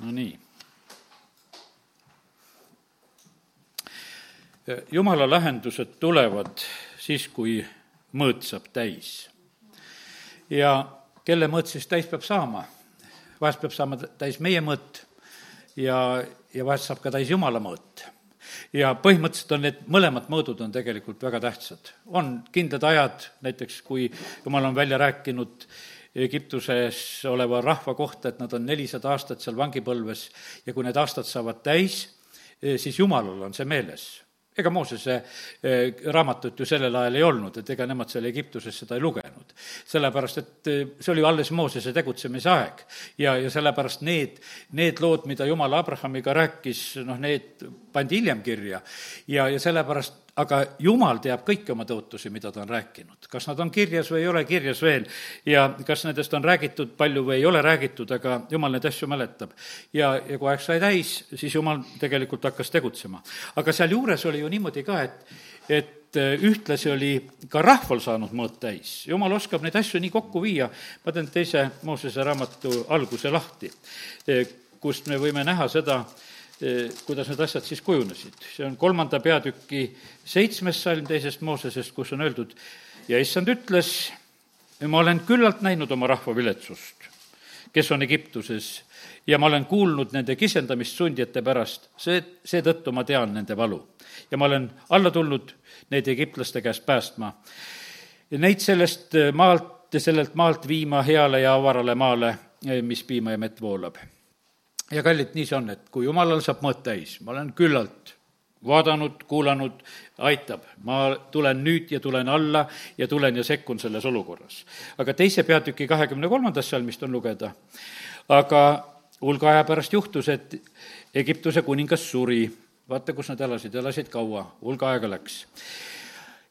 no nii. jumala lahendused tulevad siis, kui mõõt saab täis. ja kelle mõõt siis täis peab saama? vahest peab saama täis meie mõõt ja, ja vahest saab ka täis jumala mõõt ja põhimõtteliselt on need mõlemad mõõdud on tegelikult väga tähtsad. on kindlad ajad, näiteks kui jumal on välja rääkinud Egiptuses oleva rahva kohta, et nad on nelisada aastat seal vangipõlves ja kui need aastad saavad täis, siis Jumalal on see meeles ega Moosese eh, raamatut ju sellel ajal ei olnud, et ega nemad seal Egiptuses seda ei lugenud. sellepärast, et eh, see oli alles Moosese tegutsemise aeg. ja, ja sellepärast need, need lood, mida Jumal Abrahamiga rääkis, noh, need pandi hiljem kirja. ja, ja sellepärast aga Jumal teab kõiki oma tõotusi, mida ta on rääkinud. kas nad on kirjas või ei ole kirjas veel ja kas nendest on räägitud palju või ei ole räägitud, aga Jumal neid asju mäletab. ja, ja kui aeg sai täis, siis Jumal tegelikult hakkas tegutsema. aga sealjuures oli ju niimoodi ka, et, et äh, ühtlasi oli ka rahval saanud mõõt täis. Jumal oskab neid asju nii kokku viia, ma teen teise Moosese raamatu alguse lahti, äh, kust me võime näha seda, kuidas need asjad siis kujunesid. see on kolmanda peatüki seitsmes salm teisest Moosesest, kus on öeldud, ja issand ütles, ma olen küllalt näinud oma rahva viletsust, kes on Egiptuses, ja ma olen kuulnud nende kisendamist sundijate pärast, see, seetõttu ma tean nende valu. ja ma olen alla tulnud neid egiptlaste käest päästma. Neid sellest maalt, sellelt maalt viima heale ja avarale maale, mis piima ja mett voolab ja kallid, nii see on, et kui jumalal saab mõõt täis, ma olen küllalt vaadanud, kuulanud, aitab. ma tulen nüüd ja tulen alla ja tulen ja sekkun selles olukorras. aga teise peatüki kahekümne kolmandast salmist on lugeda, aga hulga aja pärast juhtus, et Egiptuse kuningas suri. vaata, kus nad elasid, elasid kaua, hulga aega läks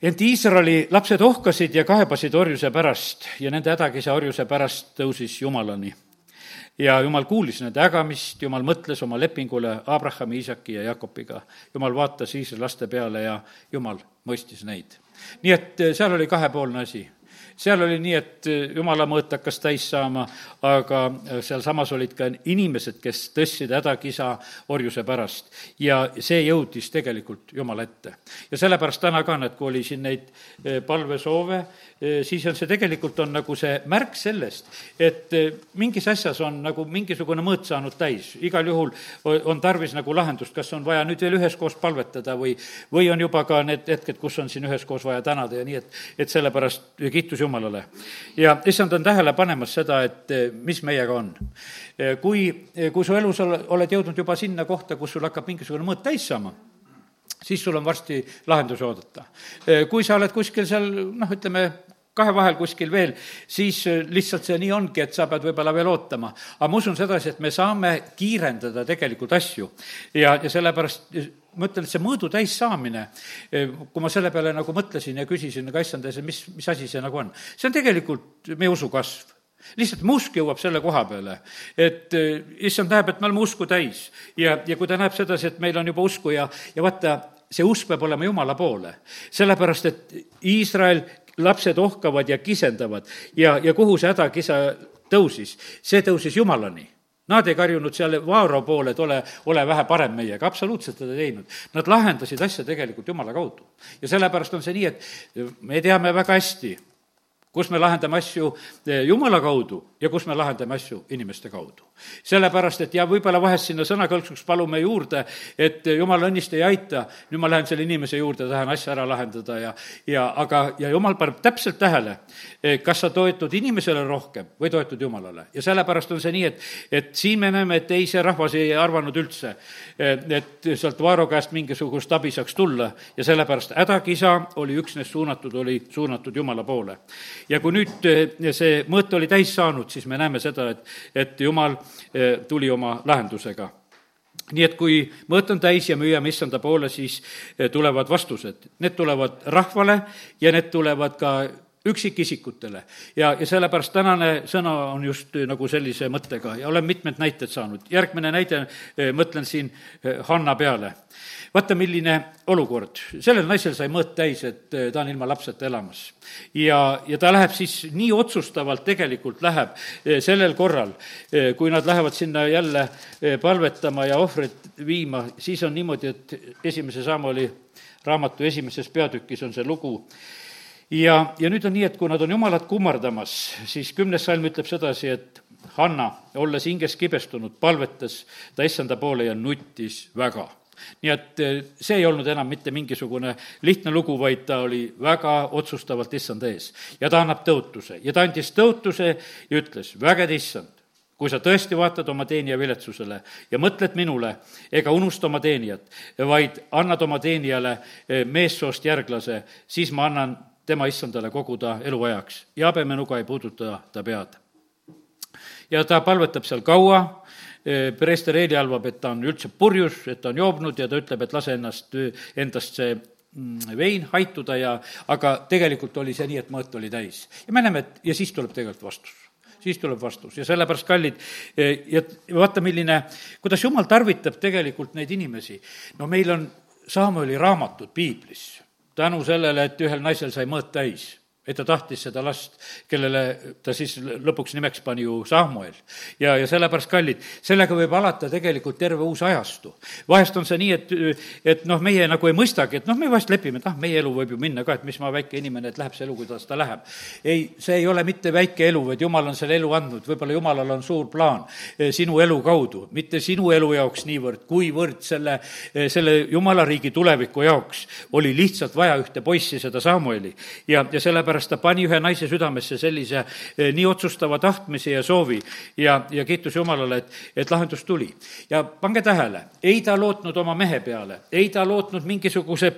ent Iisraeli lapsed ohkasid ja kaebasid orjuse pärast ja nende hädakisa orjuse pärast tõusis Jumalani ja jumal kuulis nende ägamist, jumal mõtles oma lepingule Abrahami, Iisaki ja Jakobiga. jumal vaatas Iisraeli laste peale ja jumal mõistis neid. nii et eh, seal oli kahepoolne asi seal oli nii, et eh, jumala mõõt hakkas täis saama, aga eh, sealsamas olid ka inimesed, kes tõstsid hädakisa orjuse pärast. ja see jõudis tegelikult Jumala ette. ja sellepärast täna ka, näed, kui oli siin neid palvesoove, siis on see tegelikult, on nagu see märk sellest, et mingis asjas on nagu mingisugune mõõt saanud täis. igal juhul on tarvis nagu lahendust, kas on vaja nüüd veel üheskoos palvetada või, või on juba ka need hetked, kus on siin üheskoos vaja tänada ja nii, et, et sellepärast kiitus Jumalale. Ja issand on tähele panemas seda, et mis meiega on. kui, kui su elus oled jõudnud juba sinna kohta, kus sul hakkab mingisugune mõõt täis saama, siis sul on varsti lahendusi oodata. kui sa oled kuskil seal noh, ütleme, kahe vahel kuskil veel, siis lihtsalt see nii ongi, et sa pead võib-olla veel ootama. aga ma usun sedasi, et me saame kiirendada tegelikult asju ja, ja sellepärast ma ütlen, et see mõõdu täis saamine, kui ma selle peale nagu mõtlesin ja küsisin, aga issand, mis, mis asi see nagu on, see on tegelikult meie usu kasv lihtsalt mu usk jõuab selle koha peale, et issand näeb, et me oleme usku täis ja, ja kui ta näeb sedasi, et meil on juba usku ja, ja vaata, see usk peab olema Jumala poole. sellepärast, et Iisrael lapsed ohkavad ja kisendavad ja, ja kuhu see hädakisa tõusis? see tõusis Jumalani Nad ei karjunud seal Vaaro poole, et ole, ole vähe parem meiega, absoluutselt seda ei teinud. Nad lahendasid asja tegelikult Jumala kaudu. ja sellepärast on see nii, et me teame väga hästi, kus me lahendame asju eh, Jumala kaudu ja kus me lahendame asju inimeste kaudu. sellepärast, et ja võib-olla vahest sinna sõnakõlksuks palume juurde, et jumal õnnist ei aita, nüüd ma lähen selle inimese juurde, tahan asja ära lahendada ja, ja aga, ja jumal paneb täpselt tähele, kas sa toetud inimesele rohkem või toetud Jumalale. ja sellepärast on see nii, et, et siin me näeme, et ei, see rahvas ei arvanud üldse, et sealt Vaaro käest mingisugust abi saaks tulla ja sellepärast hädakisa oli üksnes suunatud, oli suunatud Jumala poole. ja kui nüüd see mõõt oli täis saanud, olnud, siis me näeme seda, et, et Jumal eh, tuli oma lahendusega nii et kui mõõt on täis ja me hüüame issanda poole, siis eh, tulevad vastused. Need tulevad rahvale ja need tulevad ka üksikisikutele ja, ja sellepärast tänane sõna on just nagu sellise mõttega ja olen mitmed näited saanud. järgmine näide, mõtlen siin Hanna peale vaata, milline olukord, sellel naisel sai mõõt täis, et eh, ta on ilma lapseta elamas. ja, ja ta läheb siis nii otsustavalt tegelikult läheb eh, sellel korral, eh, kui nad lähevad sinna jälle palvetama ja ohvrit viima, siis on niimoodi, et esimese Samoli raamatu esimeses peatükis on see lugu, ja, ja nüüd on nii, et kui nad on Jumalat kummardamas, siis kümnes salm ütleb sedasi, et Hanna, olles hinges kibestunud, palvetas ta issanda poole ja nuttis väga nii et eh, see ei olnud enam mitte mingisugune lihtne lugu, vaid ta oli väga otsustavalt issanda ees. ja ta annab tõotuse ja ta andis tõotuse ja ütles, vägede issand, kui sa tõesti vaatad oma teenija viletsusele ja mõtled minule ega unusta oma teenijat, vaid annad oma teenijale eh, meessoost järglase, siis ma annan tema issandale kogu ta eluajaks ja habemenuga ei puuduta ta pead. ja ta palvetab seal kaua preester Eeli arvab, et ta on üldse purjus, et ta on joobnud ja ta ütleb, et lase ennast, endast see mm, vein haituda ja, aga tegelikult oli see nii, et mõõt oli täis. ja me näeme, et ja siis tuleb tegelikult vastus siis tuleb vastus ja sellepärast, kallid, ja vaata, milline, kuidas jumal tarvitab tegelikult neid inimesi. no meil on Samueli raamatud piiblis tänu sellele, et ühel naisel sai mõõt täis et ta tahtis seda last, kellele ta siis lõpuks nimeks pani ju Samuel. ja, ja sellepärast, kallid, sellega võib alata tegelikult terve uus ajastu. vahest on see nii, et, et noh, meie nagu ei mõistagi, et noh, me vahest lepime, et ah, meie elu võib ju minna ka, et mis ma, väike inimene, et läheb see elu, kuidas ta läheb. ei, see ei ole mitte väike elu, vaid jumal on selle elu andnud, võib-olla jumalal on suur plaan eh, sinu elu kaudu, mitte sinu elu jaoks niivõrd, kuivõrd selle, eh, selle jumala riigi tuleviku jaoks oli lihtsalt vaja ühte poissi, seda Samueli. ja, ja sellepärast sellepärast ta pani ühe naise südamesse sellise eh, nii otsustava tahtmise ja soovi ja, ja kiitus Jumalale, et, et lahendus tuli. ja pange tähele, ei ta lootnud oma mehe peale, ei ta lootnud mingisuguse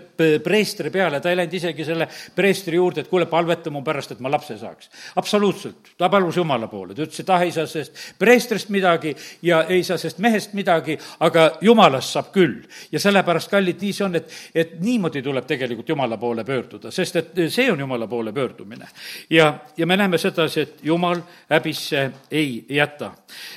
preestri peale, ta ei läinud isegi selle preestri juurde, et kuule, palveta mu pärast, et ma lapse saaks. absoluutselt, ta palus Jumala poole, ta ütles, et ah, ei saa sellest preestrist midagi ja ei saa sellest mehest midagi, aga Jumalast saab küll. ja sellepärast, kallid, nii see on, et, et niimoodi tuleb tegelikult Jumala poole pöörduda, sest et see on Jumala poole pöördumine pöördumine. ja, ja me näeme sedasi, et Jumal häbisse ei jäta,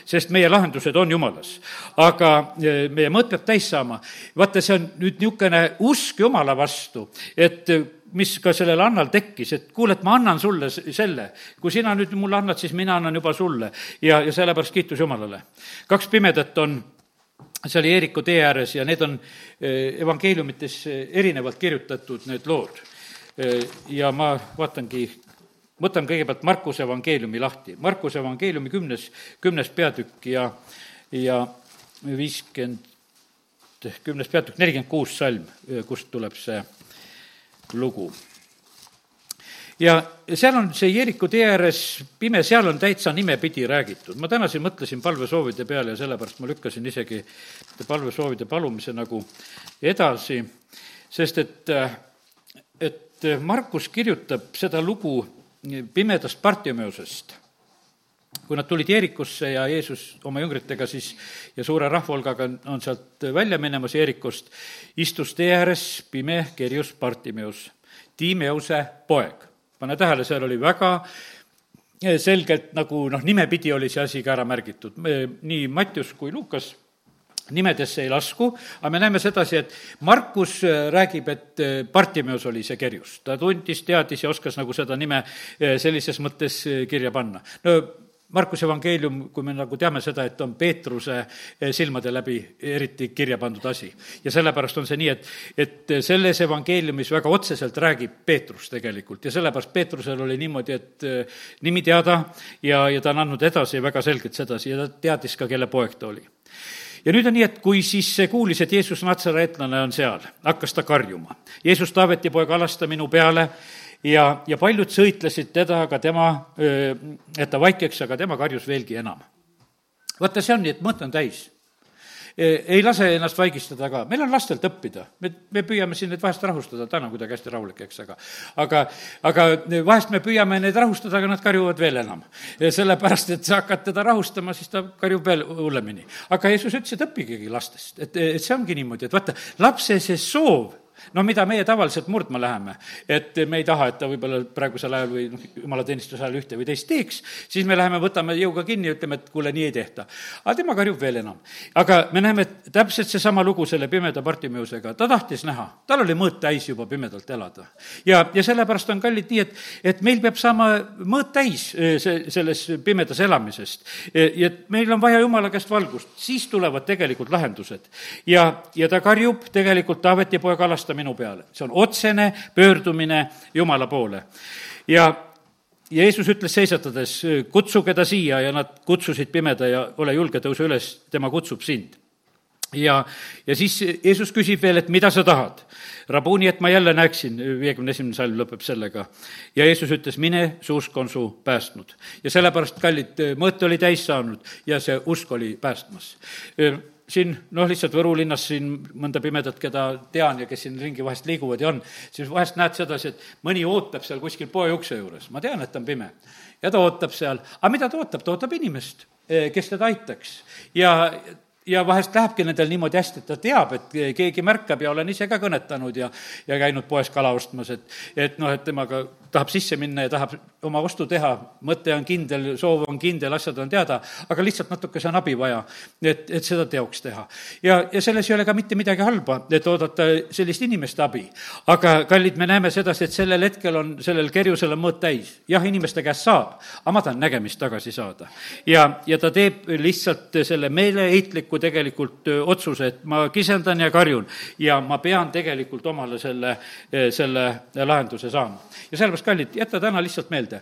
sest meie lahendused on Jumalas. aga e, meie mõõt peab täis saama. vaata, see on nüüd niisugune usk Jumala vastu, et mis ka sellel Annal tekkis, et kuule, et ma annan sulle selle. kui sina nüüd mulle annad, siis mina annan juba sulle. ja, ja sellepärast kiitus Jumalale. kaks pimedat on seal Jeeriku tee ääres ja need on e, evangeeliumites erinevalt kirjutatud, need lood ja ma vaatangi, võtan kõigepealt Markuse evangeeliumi lahti. Markuse evangeeliumi kümnes, kümnes peatükk ja, ja viiskümmend, kümnes peatükk, nelikümmend kuus salm, kust tuleb see lugu ja seal on see Jeeriku tee ääres pime, seal on täitsa nimepidi räägitud. ma täna siin mõtlesin palvesoovide peale ja sellepärast ma lükkasin isegi palvesoovide palumise nagu edasi, sest et, et et Markus kirjutab seda lugu pimedast Bartimeusest. kui nad tulid Jeerikusse ja Jeesus oma jüngritega siis ja suure rahvahulgaga on sealt välja minemas Jeerikust, istus tee ääres pime kerjus Bartimeus, Tiimeuse poeg. pane tähele, seal oli väga selgelt nagu noh, nimepidi oli see asi ka ära märgitud, nii Mattius kui Lukas nimedesse ei lasku, aga me näeme sedasi, et Markus äh, räägib, et äh, Bartimeus oli see kerjus. ta tundis, teadis ja oskas nagu seda nime äh, sellises mõttes kirja panna. no Markuse evangeelium, kui me nagu teame seda, et on Peetruse silmade läbi eriti kirja pandud asi. ja sellepärast on see nii, et, et selles evangeeliumis väga otseselt räägib Peetrus tegelikult ja sellepärast Peetrusel oli niimoodi, et nimi teada ja, ja ta on andnud edasi väga selgelt sedasi ja ta teadis ka, kelle poeg ta oli ja nüüd on nii, et kui siis see kuulis, et Jeesus natsareetlane on seal, hakkas ta karjuma. Jeesus, Taaveti poeg, alasta minu peale ja, ja paljud sõitlesid teda, aga tema, et ta vaikiks, aga tema karjus veelgi enam. vaata, see on nii, et mõte on täis ei lase ennast vaigistada ka, meil on lastelt õppida, me, me püüame siin neid vahest rahustada, ta on kuidagi hästi rahulik, eks, aga aga, aga vahest me püüame neid rahustada, aga nad karjuvad veel enam. sellepärast, et sa hakkad teda rahustama, siis ta karjub veel hullemini. aga Jeesus ütles, et õppigegi lastest, et, et see ongi niimoodi, et vaata, lapse see soov no mida meie tavaliselt murdma läheme, et me ei taha, et ta võib-olla praegusel ajal või noh, jumalateenistuse ajal ühte või teist teeks, siis me läheme, võtame jõuga kinni ja ütleme, et kuule, nii ei tehta. aga tema karjub veel enam. aga me näeme, täpselt seesama lugu selle pimeda Bartimeusega, ta tahtis näha, tal oli mõõt täis juba pimedalt elada. ja, ja sellepärast on kallid nii, et, et meil peab saama mõõt täis eh, see, selles pimedas elamisest. Eh, ja et meil on vaja jumala käest valgust, siis tulevad tegelikult lahendused. ja, ja ta karjub tegelikult Taaveti poja kalasta minu peale, see on otsene pöördumine Jumala poole. ja Jeesus ütles seisatades, kutsuge ta siia ja nad kutsusid pimeda ja ole julge, tõuse üles, tema kutsub sind ja, ja siis Jeesus küsib veel, et mida sa tahad. Rabuni, et ma jälle näeksin, viiekümne esimene salm lõpeb sellega. ja Jeesus ütles, mine, su usk on su päästnud. ja sellepärast, kallid, mõõt oli täis saanud ja see usk oli päästmas siin noh, lihtsalt Võru linnas siin mõnda pimedat, keda tean ja kes siin ringi vahest liiguvad ja on, siis vahest näed sedasi, et mõni ootab seal kuskil poe ukse juures, ma tean, et on pime. ja ta ootab seal, aga mida ta ootab, ta ootab inimest, eh, kes teda aitaks. ja ja vahest lähebki nendel niimoodi hästi, et ta teab, et keegi märkab ja olen ise ka kõnetanud ja, ja käinud poes kala ostmas, et, et noh, et temaga tahab sisse minna ja tahab oma ostu teha, mõte on kindel, soov on kindel, asjad on teada, aga lihtsalt natukese on abi vaja, et, et seda teoks teha. ja, ja selles ei ole ka mitte midagi halba, et oodata sellist inimeste abi. aga kallid, me näeme sedasi, et sellel hetkel on sellel kerjusel on mõõt täis. jah, inimeste käest saab, aga ma tahan nägemist tagasi saada. ja, ja ta teeb lihtsalt selle meeleheitliku tegelikult otsuse, et ma kisendan ja karjun ja ma pean tegelikult omale selle, selle lahenduse saama. ja sellepärast kallid, jäta täna lihtsalt meelde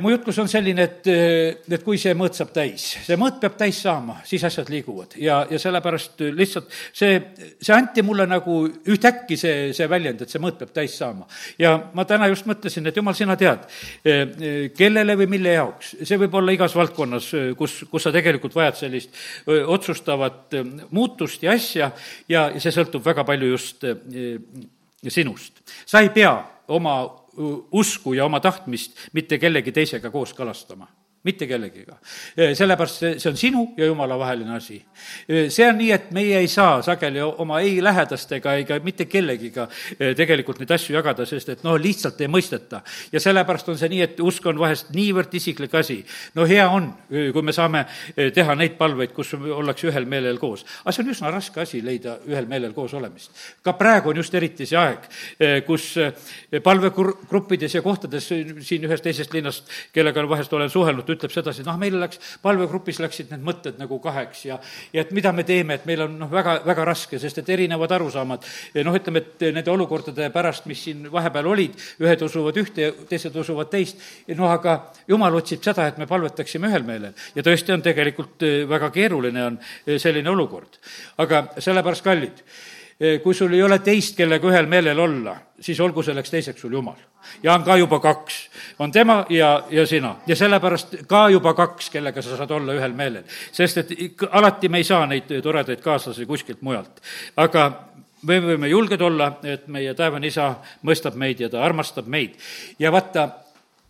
mu jutlus on selline, et, e, et kui see mõõt saab täis, see mõõt peab täis saama, siis asjad liiguvad ja, ja sellepärast lihtsalt see, see anti mulle nagu ühtäkki see, see väljend, et see mõõt peab täis saama. ja ma täna just mõtlesin, et jumal, sina tead, e, kellele või mille jaoks, see võib olla igas valdkonnas, kus, kus sa tegelikult vajad sellist otsustavat muutust ja asja ja, ja see sõltub väga palju just sinust. sa ei pea oma usku ja oma tahtmist mitte kellegi teisega kooskõlastama mitte kellegiga. sellepärast see, see on sinu ja Jumala vaheline asi. see on nii, et meie ei saa sageli oma ei lähedastega ega mitte kellegiga tegelikult neid asju jagada, sest et noh, lihtsalt ei mõisteta. ja sellepärast on see nii, et usk on vahest niivõrd isiklik asi. no hea on, kui me saame teha neid palveid, kus ollakse ühel meelel koos. aga see on üsna raske asi, leida ühel meelel koos olemist. ka praegu on just eriti see aeg, kus palvegruppides ja kohtades siin ühest teisest linnast, kellega vahest olen suhelnud, ütleb sedasi, noh, meil läks, palvegrupis läksid need mõtted nagu kaheks ja, ja et mida me teeme, et meil on noh, väga, väga raske, sest et erinevad arusaamad, noh, ütleme, et nende olukordade pärast, mis siin vahepeal olid, ühed usuvad ühte ja teised usuvad teist, noh, aga jumal otsib seda, et me palvetaksime ühel meelel. ja tõesti on tegelikult eh, väga keeruline on eh, selline olukord. aga sellepärast, kallid, kui sul ei ole teist, kellega ühel meelel olla, siis olgu selleks teiseks sul Jumal. ja on ka juba kaks, on tema ja, ja sina. ja sellepärast ka juba kaks, kellega sa saad olla ühel meelel. sest et alati me ei saa neid toredaid kaaslasi kuskilt mujalt. aga me võime julged olla, et meie taevane isa mõistab meid ja ta armastab meid. ja vaata,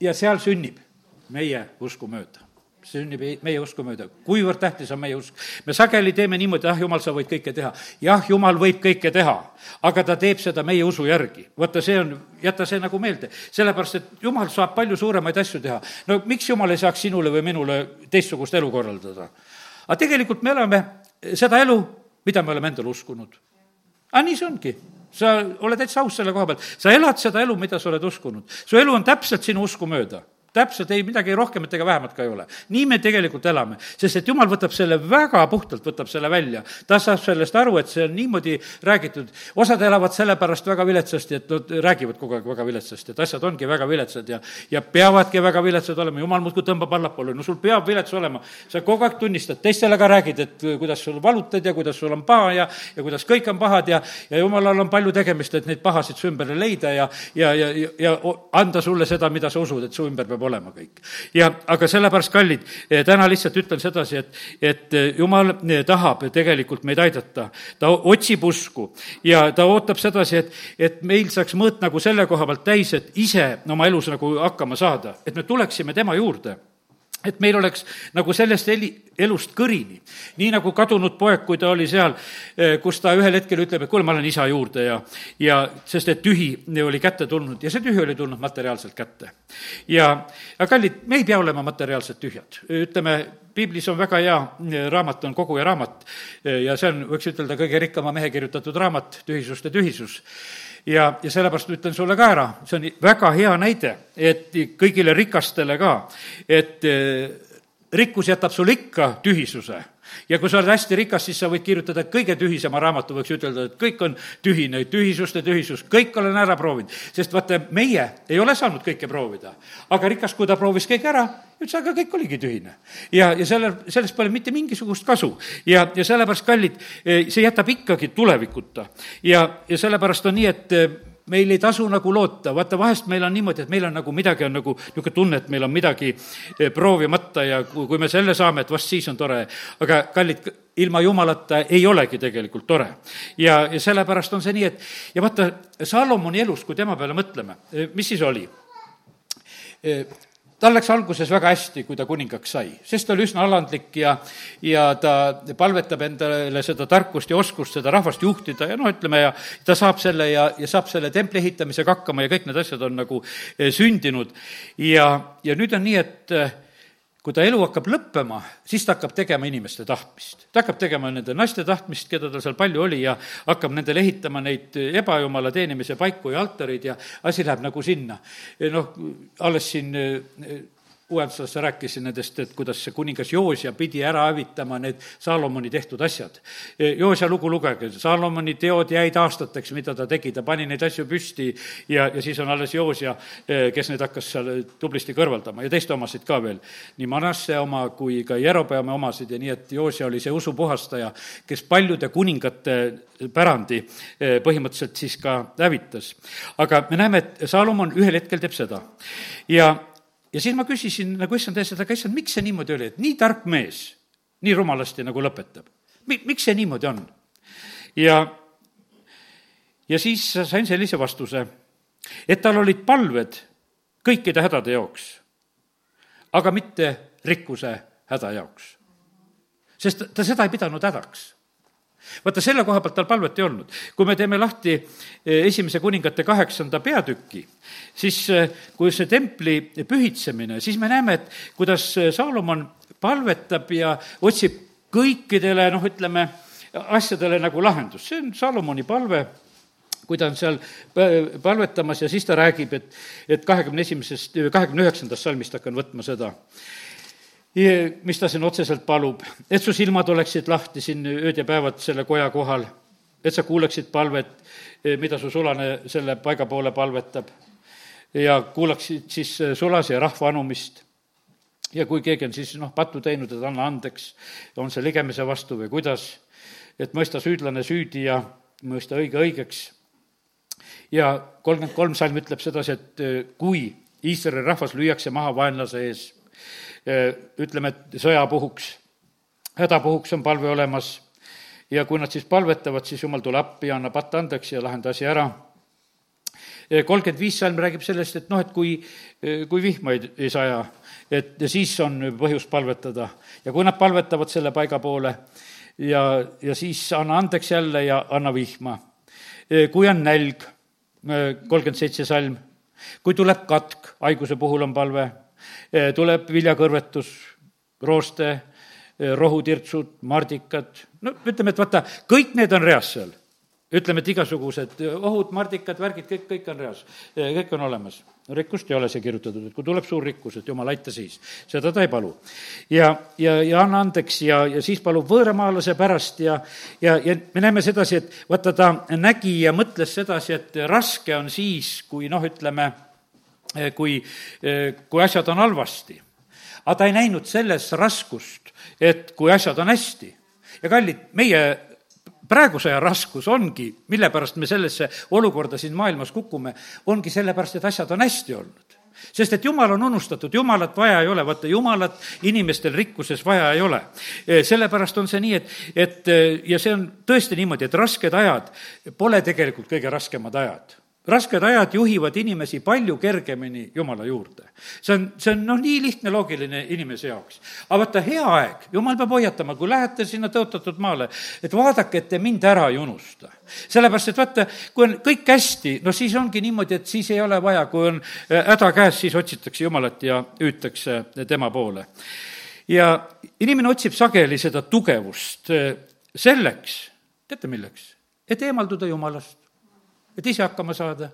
ja seal sünnib meie usku mööda sünnib meie usku mööda. kuivõrd tähtis on meie usk. me sageli teeme niimoodi, ah, jumal, sa võid kõike teha. jah, jumal võib kõike teha, aga ta teeb seda meie usu järgi. vaata, see on, jäta see nagu meelde. sellepärast, et jumal saab palju suuremaid asju teha. no miks jumal ei saaks sinule või minule teistsugust elu korraldada? aga tegelikult me elame seda elu, mida me oleme endale uskunud. aga nii see ongi sa oled täitsa aus selle koha pealt, sa elad seda elu, mida sa oled uskunud. su elu on täpselt sinu usku mööda täpselt ei, midagi rohkemat ega vähemat ka ei ole. nii me tegelikult elame, sest et jumal võtab selle väga puhtalt, võtab selle välja. ta saab sellest aru, et see on niimoodi räägitud. osad elavad sellepärast väga viletsasti, et nad räägivad kogu aeg väga viletsasti, et asjad ongi väga viletsad ja, ja peavadki väga viletsad olema, jumal muudkui tõmbab allapoole, no sul peab vilets olema. sa kogu aeg tunnistad, teistele ka räägid, et kuidas sul valutad ja kuidas sul on paha ja, ja kuidas kõik on pahad ja, ja jumalal on palju tegemist, et neid pahasid su ümber leida ja, ja, ja, ja anda sulle seda, mida sa usud, et su ümber peab olema kõik. ja aga sellepärast, kallid, eh, täna lihtsalt ütlen sedasi, et, et eh, jumal eh, tahab tegelikult meid aidata. ta otsib usku ja ta ootab sedasi, et, et meil saaks mõõt nagu selle koha pealt täis, et ise oma elus nagu hakkama saada, et me tuleksime tema juurde et meil oleks nagu sellest eli, elust kõrini. nii nagu kadunud poeg, kui ta oli seal, eh, kus ta ühel hetkel ütleb, et kuule, ma lähen isa juurde ja, ja sest et tühi oli kätte tulnud ja see tühi oli tulnud materiaalselt kätte. ja, aga kallid, me ei pea olema materiaalselt tühjad. ütleme, piiblis on väga hea eh, raamat, on Koguja raamat eh, ja see on, võiks ütelda, kõige rikkama mehe kirjutatud raamat, Tühisuste tühisus ja, ja sellepärast ütlen sulle ka ära, see on väga hea näide, et kõigile rikastele ka, et eh, rikkus jätab sulle ikka tühisuse ja kui sa oled hästi rikas, siis sa võid kirjutada kõige tühisema raamatu, võiks ütelda, et kõik on tühine, tühisuste tühisus, kõik olen ära proovinud. sest vaata, meie ei ole saanud kõike proovida. aga rikas, kui ta proovis kõik ära, ütles, aga kõik oligi tühine. ja, ja selle, sellest pole mitte mingisugust kasu. ja, ja sellepärast, kallid, see jätab ikkagi tulevikuta. ja, ja sellepärast on nii, et meil ei tasu nagu loota, vaata vahest meil on niimoodi, et meil on nagu midagi on nagu niisugune tunne, et meil on midagi eh, proovimata ja kui, kui me selle saame, et vast siis on tore. aga kallid, ilma jumalata ei olegi tegelikult tore. ja, ja sellepärast on see nii, et ja vaata, Salomoni elus, kui tema peale mõtleme, eh, mis siis oli? Tal läks alguses väga hästi, kui ta kuningaks sai, sest ta oli üsna alandlik ja, ja ta palvetab endale seda tarkust ja oskust seda rahvast juhtida ja noh, ütleme, ja ta saab selle ja, ja saab selle templi ehitamisega hakkama ja kõik need asjad on nagu eh, sündinud. ja, ja nüüd on nii, et eh, kui ta elu hakkab lõppema, siis ta hakkab tegema inimeste tahtmist. ta hakkab tegema nende naiste tahtmist, keda tal seal palju oli ja hakkab nendele ehitama neid ebajumala teenimise paiku ja altareid ja asi läheb nagu sinna. noh, alles siin uuenduses rääkisin nendest, et kuidas see kuningas Joosja pidi ära hävitama need Saalomoni tehtud asjad. Joosja lugu lugege, Saalomoni teod jäid aastateks, mida ta tegi, ta pani neid asju püsti ja, ja siis on alles Joosja, kes neid hakkas seal tublisti kõrvaldama ja teiste omasid ka veel. nii Manasse oma kui ka Jerobeame omasid ja nii, et Joosja oli see usupuhastaja, kes paljude kuningate pärandi põhimõtteliselt siis ka hävitas. aga me näeme, et Saalomon ühel hetkel teeb seda ja ja siis ma küsisin nagu issand eest, et aga issand, miks see niimoodi oli, et nii tark mees nii rumalasti nagu lõpetab? Mi-, miks see niimoodi on? ja, ja siis sain sellise vastuse, et tal olid palved kõikide hädade jaoks, aga mitte rikkuse häda jaoks. sest ta seda ei pidanud hädaks vaata, selle koha pealt tal palvet ei olnud. kui me teeme lahti eh, esimese kuningate kaheksanda peatüki, siis eh, kui see templi pühitsemine, siis me näeme, et kuidas eh, Saalomon palvetab ja otsib kõikidele, noh, ütleme, asjadele nagu lahendust, see on Saalomoni palve kui ta on seal palvetamas ja siis ta räägib, et, et kahekümne esimesest, kahekümne üheksandast salmist hakkan võtma seda mis ta siin otseselt palub, et su silmad oleksid lahti siin ööd ja päevad selle koja kohal, et sa kuuleksid palvet, mida su sulane selle paiga poole palvetab ja kuulaksid siis sulase ja rahva anumist. ja kui keegi on siis noh, pattu teinud, et anna andeks, on see ligemise vastu või kuidas, et mõista süüdlane süüdi ja mõista õige õigeks. ja kolmkümmend kolm salm ütleb sedasi, et kui Iisraeli rahvas lüüakse maha vaenlase ees ütleme, et sõjapuhuks, hädapuhuks on palve olemas ja kui nad siis palvetavad, siis jumal tule appi ja annab patta andeks ja lahenda asi ära. kolmkümmend viis salm räägib sellest, et noh, et kui, kui vihma ei, ei saja, et siis on põhjust palvetada ja kui nad palvetavad selle paiga poole ja, ja siis anna andeks jälle ja anna vihma. kui on nälg, kolmkümmend seitse salm, kui tuleb katk, haiguse puhul on palve tuleb viljakõrvetus, rooste, eh, rohutirtsud, mardikad, no ütleme, et vaata, kõik need on reas seal. ütleme, et igasugused ohud, mardikad, värgid, kõik, kõik on reas, eh, kõik on olemas. rikkust ei ole siia kirjutatud, et kui tuleb suur rikkus, et jumal, aita siis. seda ta ei palu. ja, ja, ja anna andeks ja, ja siis palub võõramaalase pärast ja, ja, ja me näeme sedasi, et vaata, ta nägi ja mõtles sedasi, et raske on siis, kui noh, ütleme Eh, kui, eh, kui asjad on halvasti. aga ta ei näinud selles raskust, et kui asjad on hästi. ja kallid, meie praeguse aja raskus ongi, mille pärast me sellesse olukorda siin maailmas kukume, ongi sellepärast, et asjad on hästi olnud sest et jumal on unustatud, jumalat vaja ei ole, vaata jumalat inimestel rikkuses vaja ei ole. Eh, sellepärast on see nii, et, et ja see on tõesti niimoodi, et rasked ajad pole tegelikult kõige raskemad ajad rasked ajad juhivad inimesi palju kergemini Jumala juurde. see on, see on noh, nii lihtne, loogiline inimese jaoks. aga vaata, hea aeg, Jumal peab hoiatama, kui lähete sinna tõotatud maale, et vaadake, et te mind ära ei unusta. sellepärast, et vaata, kui on kõik hästi, no siis ongi niimoodi, et siis ei ole vaja, kui on äh, häda käes, siis otsitakse Jumalat ja hüütakse tema poole. ja inimene otsib sageli seda tugevust äh, selleks, teate milleks? et eemalduda Jumalast et ise hakkama saada.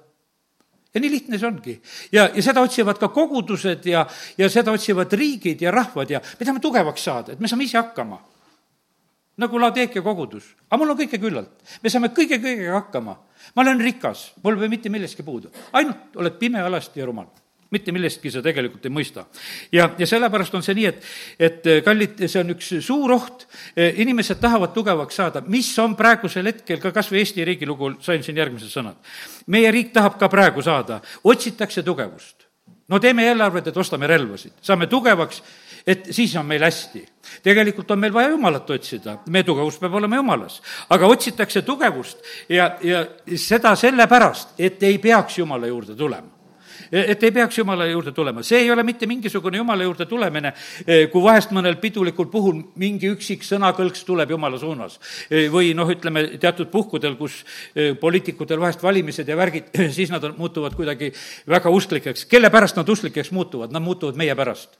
ja nii lihtne see ongi. ja, ja seda otsivad ka kogudused ja, ja seda otsivad riigid ja rahvad ja me tahame tugevaks saada, et me saame ise hakkama. nagu Laodeekia kogudus, aga mul on kõike küllalt, me saame kõige-kõigega hakkama. ma olen rikas, mul pole mitte millestki puudu, ainult oled pime, alasti ja rumal mitte millestki sa tegelikult ei mõista. ja, ja sellepärast on see nii, et, et eh, kallid, see on üks suur oht, eh, inimesed tahavad tugevaks saada, mis on praegusel hetkel ka kas või Eesti riigi lugu, sain siin järgmised sõnad. meie riik tahab ka praegu saada, otsitakse tugevust. no teeme eelarved, et ostame relvasid, saame tugevaks, et siis on meil hästi. tegelikult on meil vaja Jumalat otsida, meie tugevus peab olema Jumalas. aga otsitakse tugevust ja, ja seda sellepärast, et ei peaks Jumala juurde tulema et ei peaks Jumala juurde tulema. see ei ole mitte mingisugune Jumala juurde tulemine, eh, kui vahest mõnel pidulikul puhul mingi üksik sõnakõlks tuleb Jumala suunas. Eh, või noh, ütleme teatud puhkudel, kus eh, poliitikutel vahest valimised ja värgid, siis nad muutuvad kuidagi väga usklikeks. kelle pärast nad usklikeks muutuvad? Nad muutuvad meie pärast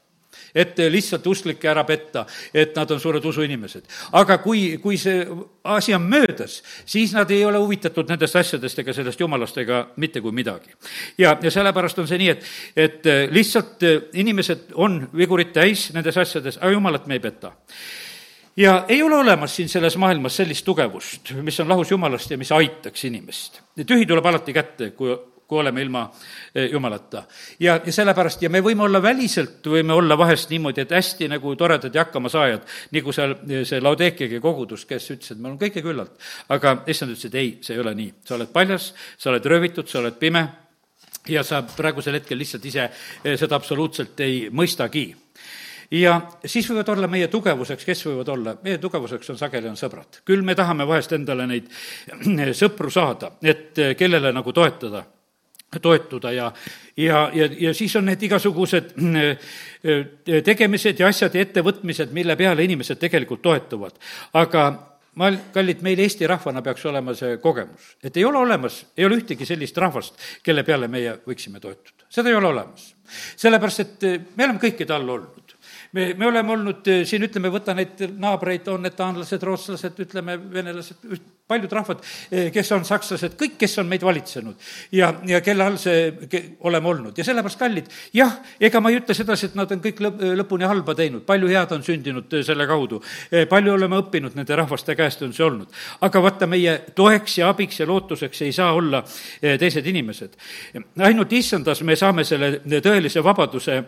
et lihtsalt usklikke ära petta, et nad on suured usuinimesed. aga kui, kui see asi on möödas, siis nad ei ole huvitatud nendest asjadest ega sellest jumalast ega mitte kui midagi. ja, ja sellepärast on see nii, et, et lihtsalt inimesed on vigurit täis nendes asjades, aga jumalat me ei peta ja ei ole olemas siin selles maailmas sellist tugevust, mis on lahus Jumalast ja mis aitaks inimest. tühi tuleb alati kätte, kui kui oleme ilma eh, Jumalata. ja, ja sellepärast, ja me võime olla väliselt, võime olla vahest niimoodi, et hästi nagu toredad ja hakkamasaajad, nagu seal eh, see Laudekiagi kogudus, kes ütles, et meil on kõike küllalt. aga issand ütles, et ei, see ei ole nii, sa oled paljas, sa oled röövitud, sa oled pime ja sa praegusel hetkel lihtsalt ise eh, seda absoluutselt ei mõistagi ja siis võivad olla meie tugevuseks, kes võivad olla, meie tugevuseks on sageli, on sõbrad. küll me tahame vahest endale neid sõpru saada, et kellele nagu toetada toetuda ja, ja, ja, ja siis on need igasugused äh, tegemised ja asjad ja ettevõtmised, mille peale inimesed tegelikult toetuvad. aga ma, kallid, meil Eesti rahvana peaks olema see kogemus, et ei ole olemas, ei ole ühtegi sellist rahvast, kelle peale meie võiksime toetuda. seda ei ole olemas. sellepärast, et me oleme kõikide all olnud me, me oleme olnud eh, siin, ütleme, võta neid naabreid, on need taanlased, rootslased, ütleme, venelased, paljud rahvad, eh, kes on sakslased, kõik, kes on meid valitsenud ja, ja kelle all see ke, oleme olnud ja sellepärast kallid, jah, ega ma ei ütle sedasi, et nad on kõik lõp, lõpuni halba teinud, palju head on sündinud eh, selle kaudu, palju oleme õppinud nende rahvaste käest, on see olnud. aga vaata, meie toeks ja abiks ja lootuseks ei saa olla teised inimesed. ainult issandas me saame selle tõelise vabaduse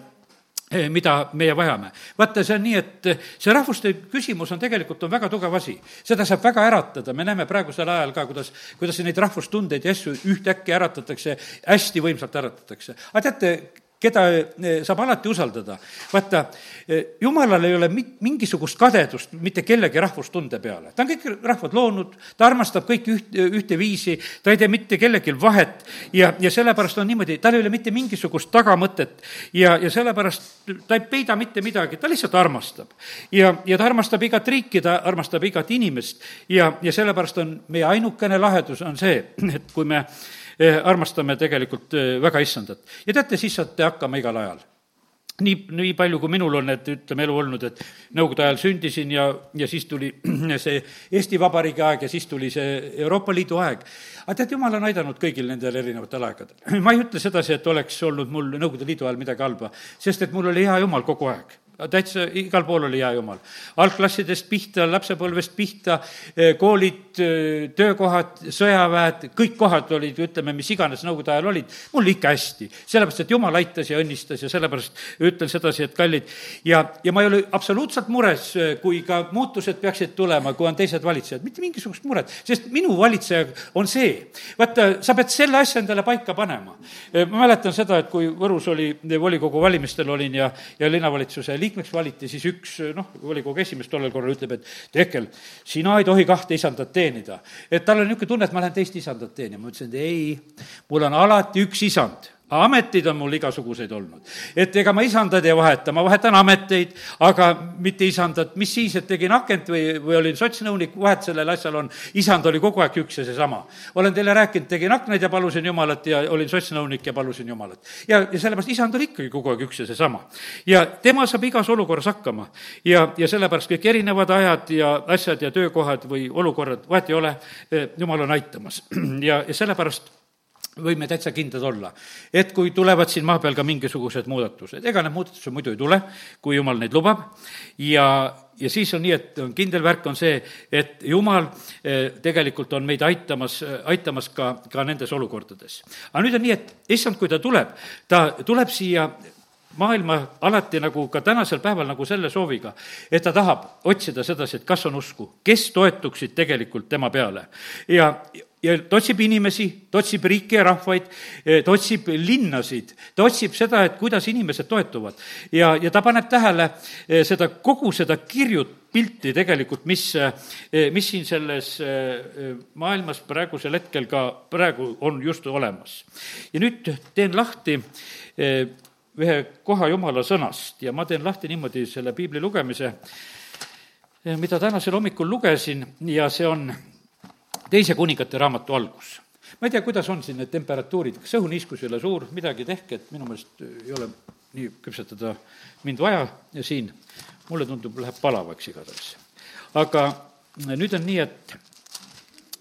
mida meie vajame. vaata, see on nii, et eh, see rahvuste küsimus on tegelikult, on väga tugev asi. seda saab väga äratada, me näeme praegusel ajal ka, kuidas, kuidas neid rahvustundeid ja asju ühtäkki äratatakse, hästi võimsalt äratatakse. aga teate, keda eh, saab alati usaldada. vaata, eh, jumalal ei ole mit-, mingisugust kadedust mitte kellegi rahvustunde peale. ta on kõik rahvad loonud, ta armastab kõiki üht, ühteviisi, ta ei tee mitte kellelgi vahet ja, ja sellepärast on niimoodi, tal ei ole mitte mingisugust tagamõtet ja, ja sellepärast ta ei peida mitte midagi, ta lihtsalt armastab. ja, ja ta armastab igat riiki, ta armastab igat inimest ja, ja sellepärast on meie ainukene lahedus on see, et kui me armastame tegelikult eh, väga issandat. ja teate, siis saate hakkama igal ajal nii, nii palju, kui minul on, et ütleme, elu olnud, et nõukogude ajal sündisin ja, ja siis tuli see Eesti Vabariigi aeg ja siis tuli see Euroopa Liidu aeg. aga tead, jumal on aidanud kõigil nendel erinevatel aegadel. ma ei ütle sedasi, et oleks olnud mul Nõukogude Liidu ajal midagi halba, sest et mul oli hea jumal kogu aeg täitsa igal pool oli hea jumal. algklassidest pihta, lapsepõlvest pihta, eh, koolid, eh, töökohad, sõjaväed, kõik kohad olid, ütleme, mis iganes nõukogude ajal olid, mul ikka hästi. sellepärast, et jumal aitas ja õnnistas ja sellepärast ütlen sedasi, et kallid, ja, ja ma ei ole absoluutselt mures, eh, kui ka muutused peaksid tulema, kui on teised valitsejad, mitte mingisugust muret, sest minu valitseja on see. vaata, sa pead selle asja endale paika panema. ma mäletan seda, et kui Võrus oli, volikogu valimistel olin ja, ja linnavalitsuse liige, liikmeks valiti, siis üks noh, volikogu esimees tollel korral ütleb, et Tehkel, sina ei tohi kahte isandat teenida. et tal on niisugune tunne, et ma lähen teist isandat teenima. ma ütlesin, et ei, mul on alati üks isand ameteid on mul igasuguseid olnud. et ega ma isandad ei vaheta, ma vahetan ameteid, aga mitte isandat, mis siis, et tegin akent või, või olin sotsnõunik, vahet sellel asjal on, isand oli kogu aeg üks ja seesama. olen teile rääkinud, tegin aknaid ja palusin Jumalat ja olin sotsnõunik ja palusin Jumalat. ja, ja sellepärast isand oli ikkagi kogu aeg üks ja seesama. ja tema saab igas olukorras hakkama. ja, ja sellepärast kõik erinevad ajad ja asjad ja töökohad või olukorrad, vahet ei ole, eh, Jumal on aitamas. ja, ja sellepärast võime täitsa kindlad olla, et kui tulevad siin maa peal ka mingisugused muudatused, ega need muudatused muidu ei tule, kui jumal neid lubab, ja, ja siis on nii, et on kindel värk on see, et jumal eh, tegelikult on meid aitamas, aitamas ka, ka nendes olukordades. aga nüüd on nii, et issand, kui ta tuleb, ta tuleb siia maailma alati nagu ka tänasel päeval nagu selle sooviga, et ta tahab otsida sedasi, et kas on usku, kes toetuksid tegelikult tema peale. ja, ja ta otsib inimesi, ta otsib riike ja rahvaid, eh, ta otsib linnasid, ta otsib seda, et kuidas inimesed toetuvad. ja, ja ta paneb tähele eh, seda, kogu seda kirjut pilti tegelikult, mis, eh, mis siin selles maailmas praegusel hetkel ka praegu on just olemas. ja nüüd teen lahti ühe koha jumala sõnast ja ma teen lahti niimoodi selle piibli lugemise, mida tänasel hommikul lugesin ja see on teise kuningate raamatu algus. ma ei tea, kuidas on siin need temperatuurid, kas õhuniiskus ei ole suur, midagi tehke, et minu meelest ei ole nii küpsetada mind vaja ja siin, mulle tundub, läheb palavaks igatahes. aga nüüd on nii, et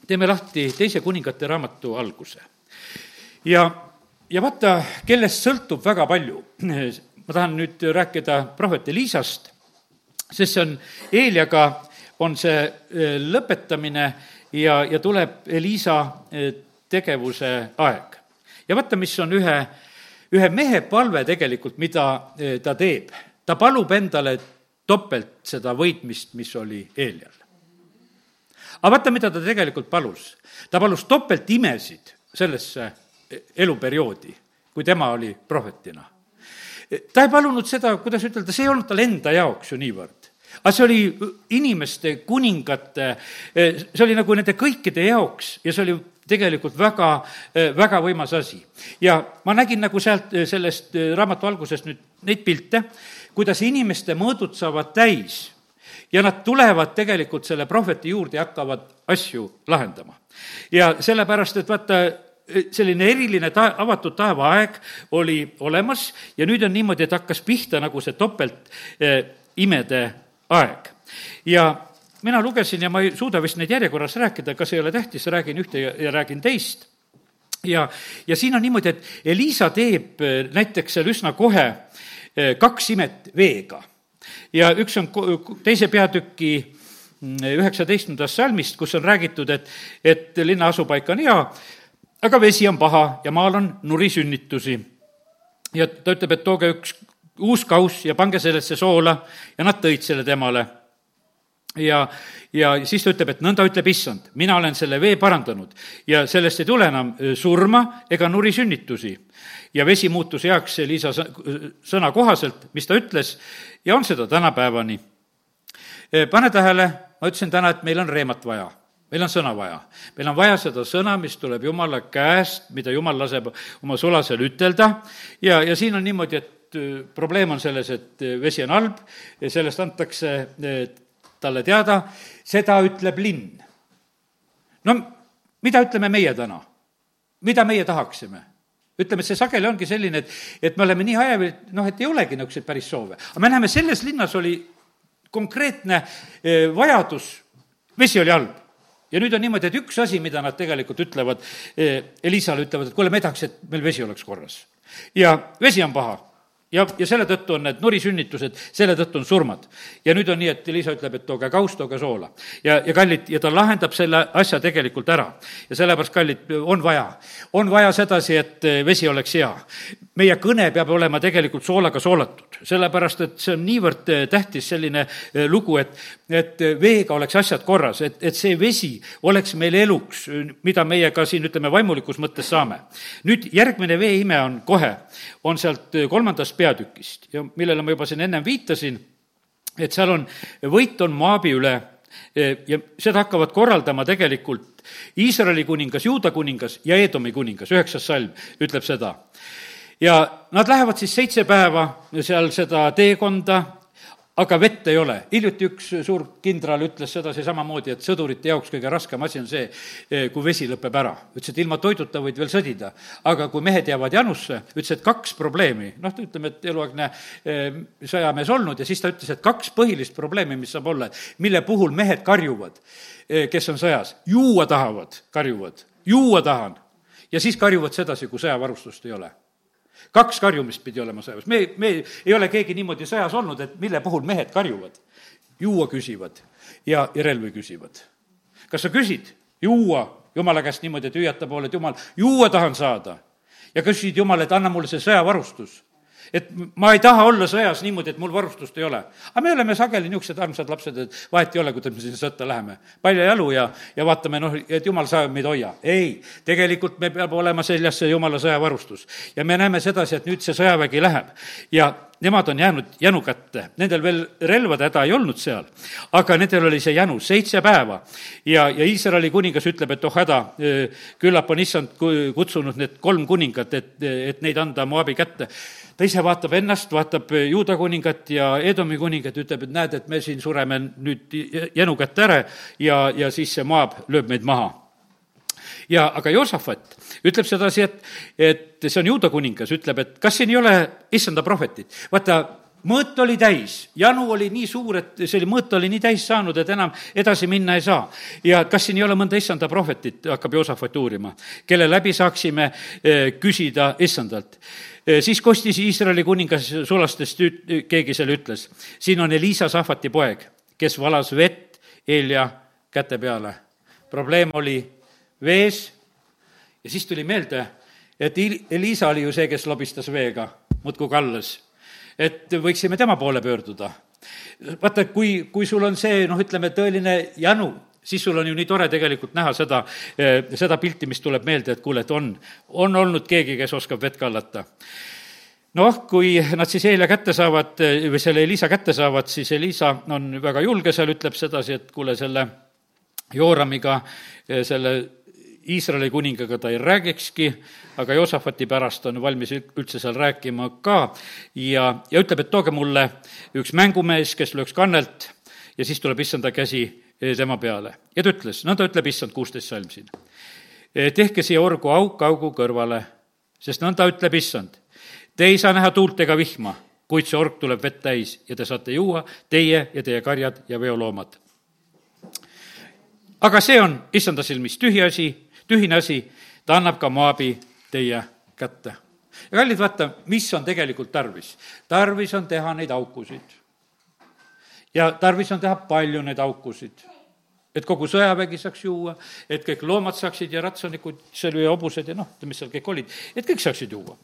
teeme lahti teise kuningate raamatu alguse. ja, ja vaata, kellest sõltub väga palju. ma tahan nüüd rääkida prohvet Elisast, sest see on, Eeliaga on see eh, lõpetamine ja, ja tuleb Elisa eh, tegevuse aeg. ja vaata, mis on ühe, ühe mehe palve tegelikult, mida eh, ta teeb. ta palub endale topelt seda võitmist, mis oli Eelial. aga vaata, mida ta tegelikult palus. ta palus topelt imesid sellesse eh, eluperioodi, kui tema oli prohvetina. ta ei palunud seda, kuidas ütelda, see ei olnud tal enda jaoks ju niivõrd aga see oli inimeste, kuningate, see oli nagu nende kõikide jaoks ja see oli tegelikult väga, väga võimas asi. ja ma nägin nagu sealt, sellest raamatu algusest nüüd neid pilte, kuidas inimeste mõõdud saavad täis ja nad tulevad tegelikult selle prohveti juurde ja hakkavad asju lahendama. ja sellepärast, et vaata, selline eriline ta-, avatud taevaaeg oli olemas ja nüüd on niimoodi, et hakkas pihta nagu see topelt eh, imede aeg. ja mina lugesin ja ma ei suuda vist neid järjekorras rääkida, kas ei ole tähtis, räägin ühte ja, ja räägin teist. ja, ja siin on niimoodi, et Elisa teeb eh, näiteks seal üsna kohe eh, kaks imet veega. ja üks on teise peatüki mm, üheksateistkümnendast salmist, kus on räägitud, et, et linna asupaik on hea, aga vesi on paha ja maal on nurisünnitusi. ja ta ütleb, et tooge üks uus kauss ja pange sellesse soola ja nad tõid selle temale. ja, ja siis ta ütleb, et nõnda ütleb issand, mina olen selle vee parandanud ja sellest ei tule enam surma ega nurisünnitusi. ja vesi muutus heaks Liisa sõna kohaselt, mis ta ütles, ja on seda tänapäevani. pane tähele, ma ütlesin täna, et meil on reemat vaja meil on sõna vaja. meil on vaja seda sõna, mis tuleb Jumala käest, mida Jumal laseb oma sulasel ütelda ja, ja siin on niimoodi, et Äh, probleem on selles, et äh, vesi on halb sellest antakse äh, talle teada, seda ütleb linn. no mida ütleme meie täna? mida meie tahaksime? ütleme, et see sageli ongi selline, et, et me oleme nii hajavil, noh, et ei olegi niisuguseid päris soove. aga me näeme, selles linnas oli konkreetne vajadus, vesi oli halb ja nüüd on niimoodi, et üks asi, mida nad tegelikult ütlevad Elisale, ütlevad, et kuule, me tahaks, et meil vesi oleks korras. ja vesi on paha ja, ja selle tõttu on need nurisünnitused, selle tõttu on surmad. ja nüüd on nii, et Liisa ütleb, et tooge kauss, tooge soola. ja, ja kallid, ja ta lahendab selle asja tegelikult ära. ja sellepärast, kallid, on vaja, on vaja sedasi, et vesi oleks hea. Meie kõne peab olema tegelikult soolaga soolatud, sellepärast et see on niivõrd eh, tähtis selline eh, lugu, et, et veega oleks asjad korras, et, et see vesi oleks meil eluks, mida meie ka siin, ütleme, vaimulikus mõttes saame. nüüd järgmine veeime on kohe, on sealt kolmandast peatükist ja millele ma juba siin ennem viitasin, et seal on, võit on Moabi üle ja seda hakkavad korraldama tegelikult Iisraeli kuningas, Juuda kuningas ja Eedomi kuningas, üheksas salm ütleb seda ja nad lähevad siis seitse päeva seal seda teekonda, aga vett ei ole. hiljuti üks suur kindral ütles sedasi samamoodi, et sõdurite jaoks kõige raskem asi on see, eh, kui vesi lõpeb ära. ütles, et ilma toiduta võid veel sõdida, aga kui mehed jäävad janusse, ütles, et kaks probleemi, noh, ütleme, et eluaegne eh, sõjamees olnud ja siis ta ütles, et kaks põhilist probleemi, mis saab olla, mille puhul mehed karjuvad, eh, kes on sõjas, juua tahavad, karjuvad, juua tahan. ja siis karjuvad sedasi, kui sõjavarustust ei ole kaks karjumist pidi olema sõjaväes, me, me ei ole keegi niimoodi sõjas olnud, et mille puhul mehed karjuvad. juua küsivad ja, ja relvi küsivad. kas sa küsid juua jumala käest niimoodi, et hüüata poole, et jumal, juua tahan saada ja küsid Jumala, et anna mulle see sõjavarustus et ma ei taha olla sõjas niimoodi, et mul varustust ei ole. aga me oleme sageli niisugused armsad lapsed, et vahet ei ole, kuidas me sinna sõtta läheme. palja jalu ja, ja vaatame, noh, et jumal, sa meid hoia. ei, tegelikult me peab olema seljas see jumala sõjavarustus. ja me näeme sedasi, et nüüd see sõjavägi läheb ja nemad on jäänud jänu kätte, nendel veel relvade häda ei olnud seal, aga nendel oli see jänu seitse päeva. ja, ja Iisraeli kuningas ütleb, et oh häda, küllap on issand kutsunud need kolm kuningat, et, et neid anda Moabi kätte ta ise vaatab ennast, vaatab Juuda kuningat ja Edomi kuningat, ütleb, et näed, et me siin sureme nüüd jänu kätte ära ja, ja siis see Moab lööb meid maha. ja aga Joosafat ütleb sedasi, et, et see on Juuda kuningas, ütleb, et kas siin ei ole issanda prohvetit. vaata, mõõt oli täis, janu oli nii suur, et see oli, mõõt oli nii täis saanud, et enam edasi minna ei saa. ja kas siin ei ole mõnda issanda prohvetit, hakkab Joosafat uurima, kelle läbi saaksime eh, küsida issandalt Eh, siis kostis Iisraeli kuningas sulastest keegi selle ütles, siin on Elisa Sahvati poeg, kes valas vett Eelia käte peale. probleem oli vees ja siis tuli meelde, et Elisa oli ju see, kes lobistas veega, muudkui kallas. Et võiksime tema poole pöörduda. vaata, kui, kui sul on see, noh, ütleme, tõeline janu, siis sul on ju nii tore tegelikult näha seda, eh, seda pilti, mis tuleb meelde, et kuule, et on, on olnud keegi, kes oskab vett kallata noh, kui nad siis Eelia kätte saavad eh, või selle Elisa kätte saavad, siis Elisa on väga julge seal, ütleb sedasi, et kuule, selle Jooramiga, eh, selle Iisraeli kuningaga ta ei räägikski, aga Joosafati pärast on valmis üldse seal rääkima ka ja, ja ütleb, et tooge mulle üks mängumees, kes lööks kannelt ja siis tuleb issanda käsi tema peale. ja ta ütles, nõnda ütleb issand, kuusteist salm siin. tehke siia orgu auk augu kõrvale, sest nõnda ütleb issand. Te ei saa näha tuult ega vihma, kuid see org tuleb vett täis ja te saate juua, teie ja teie karjad ja veoloomad. aga see on issanda silmis tühi asi, tühine asi, ta annab ka Moabi teie kätte. ja kallid, vaata, mis on tegelikult tarvis? tarvis on teha neid aukusid ja tarvis on teha palju neid aukusid et kogu sõjavägi saaks juua, et kõik loomad saaksid ja ratsanikud seal ja hobused ja noh, mis seal kõik olid, et kõik saaksid juua.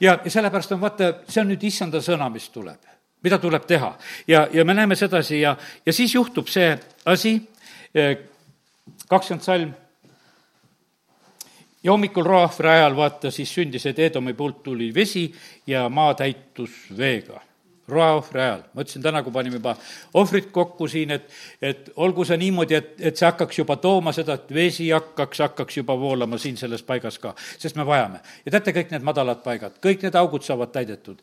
ja, ja sellepärast on vaata, see on nüüd issanda sõna, mis tuleb, mida tuleb teha. ja, ja me näeme sedasi ja, ja siis juhtub see asi, eh, kakskümmend salm, ja hommikul roahvri ajal vaata, siis sündis, et Eedomi poolt tuli vesi ja maa täitus veega roaohvri ajal. ma ütlesin täna, kui panime juba ohvrit kokku siin, et, et olgu see niimoodi, et, et see hakkaks juba tooma seda, et vesi hakkaks, hakkaks juba voolama siin selles paigas ka, sest me vajame. ja teate, kõik need madalad paigad, kõik need augud saavad täidetud.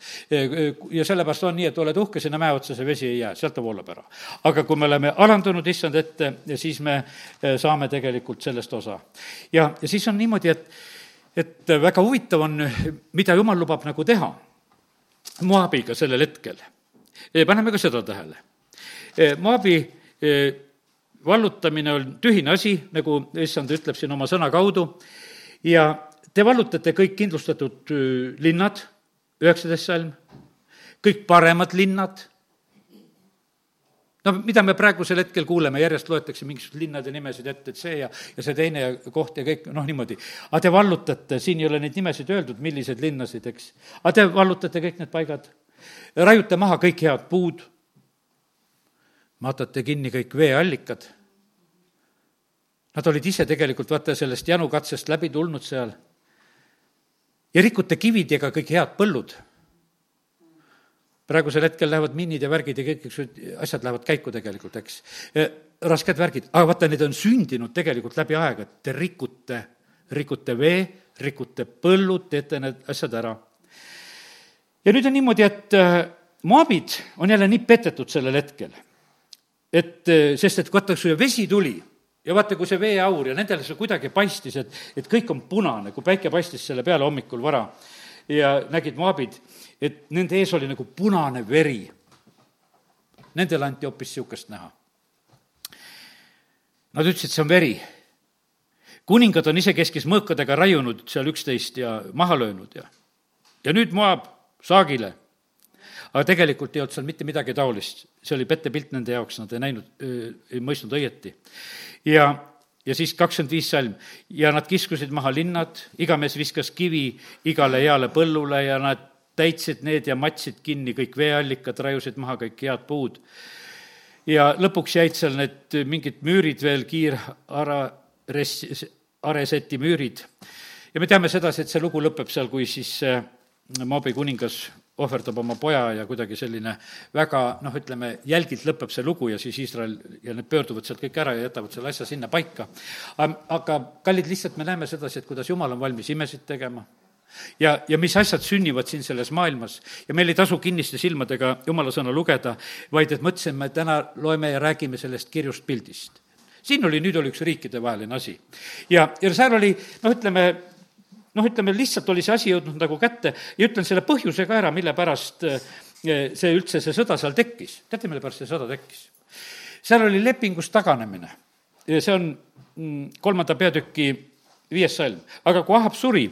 ja sellepärast on nii, et oled uhke, sinna mäe otsa see vesi ei jää, sealt ta voolab ära. aga kui me oleme alandunud issand ette, siis me eh, saame tegelikult sellest osa. ja, ja siis on niimoodi, et, et väga huvitav on, mida jumal lubab nagu teha Moabiga sellel hetkel. paneme ka seda tähele. Moabi vallutamine on tühine asi, nagu issand ütleb siin oma sõna kaudu, ja te vallutate kõik kindlustatud linnad, üheksateist salm, kõik paremad linnad, no mida me praegusel hetkel kuuleme, järjest loetakse mingisuguseid linnade nimesid ette, et see ja, ja see teine koht ja kõik, noh, niimoodi. aga te vallutate, siin ei ole neid nimesid öeldud, milliseid linnasid, eks. aga te vallutate kõik need paigad, raiute maha kõik head puud, matate kinni kõik veeallikad. Nad olid ise tegelikult, vaata, sellest janukatsest läbi tulnud seal. ja rikute kividega kõik head põllud praegusel hetkel lähevad minnid ja värgid ja kõik, eks ju, asjad lähevad käiku tegelikult, eks. rasked värgid, aga vaata, need on sündinud tegelikult läbi aega, et te rikute, rikute vee, rikute põllud, teete need asjad ära. ja nüüd on niimoodi, et äh, moabid on jälle nii petetud sellel hetkel, et äh, sest et vaata, kui vesi tuli ja vaata, kui see veeaur ja nendele see kuidagi paistis, et, et kõik on punane, kui päike paistis selle peale hommikul vara ja nägid moabid et nende ees oli nagu punane veri. Nendele anti hoopis niisugust näha. Nad ütlesid, see on veri. kuningad on isekeskis mõõkadega raiunud seal üksteist ja maha löönud ja, ja nüüd Moab saagile. aga tegelikult ei olnud seal mitte midagi taolist, see oli pettepilt nende jaoks, nad ei näinud, ei mõistnud õieti. ja ja siis kakskümmend viis salm. ja nad kiskusid maha linnad, iga mees viskas kivi igale heale põllule ja nad täitsid need ja matsid kinni kõik veeallikad, raiusid maha kõik head puud. ja lõpuks jäid seal need mingid müürid veel, kiirares, Areseti müürid. ja me teame sedasi, et see lugu lõpeb seal, kui siis Moabi kuningas ohverdab oma poja ja kuidagi selline väga noh, ütleme, jälgilt lõpeb see lugu ja siis Iisrael ja need pöörduvad sealt kõik ära ja jätavad selle asja sinna paika. aga kallid, lihtsalt me näeme sedasi, et kuidas Jumal on valmis imesid tegema ja, ja mis asjad sünnivad siin selles maailmas. ja meil ei tasu kinniste silmadega jumala sõna lugeda, vaid et mõtlesime, täna loeme ja räägime sellest kirjust pildist. siin oli, nüüd oli üks riikidevaheline asi. ja, ja seal oli, noh, ütleme, noh, ütleme lihtsalt oli see asi jõudnud nagu kätte ja ütlen selle põhjuse ka ära, mille pärast eh, see üldse, see sõda seal tekkis. teate, mille pärast see sõda tekkis? seal oli lepingust taganemine see on mm, kolmanda peatüki viies salm. aga kui Ahab suri,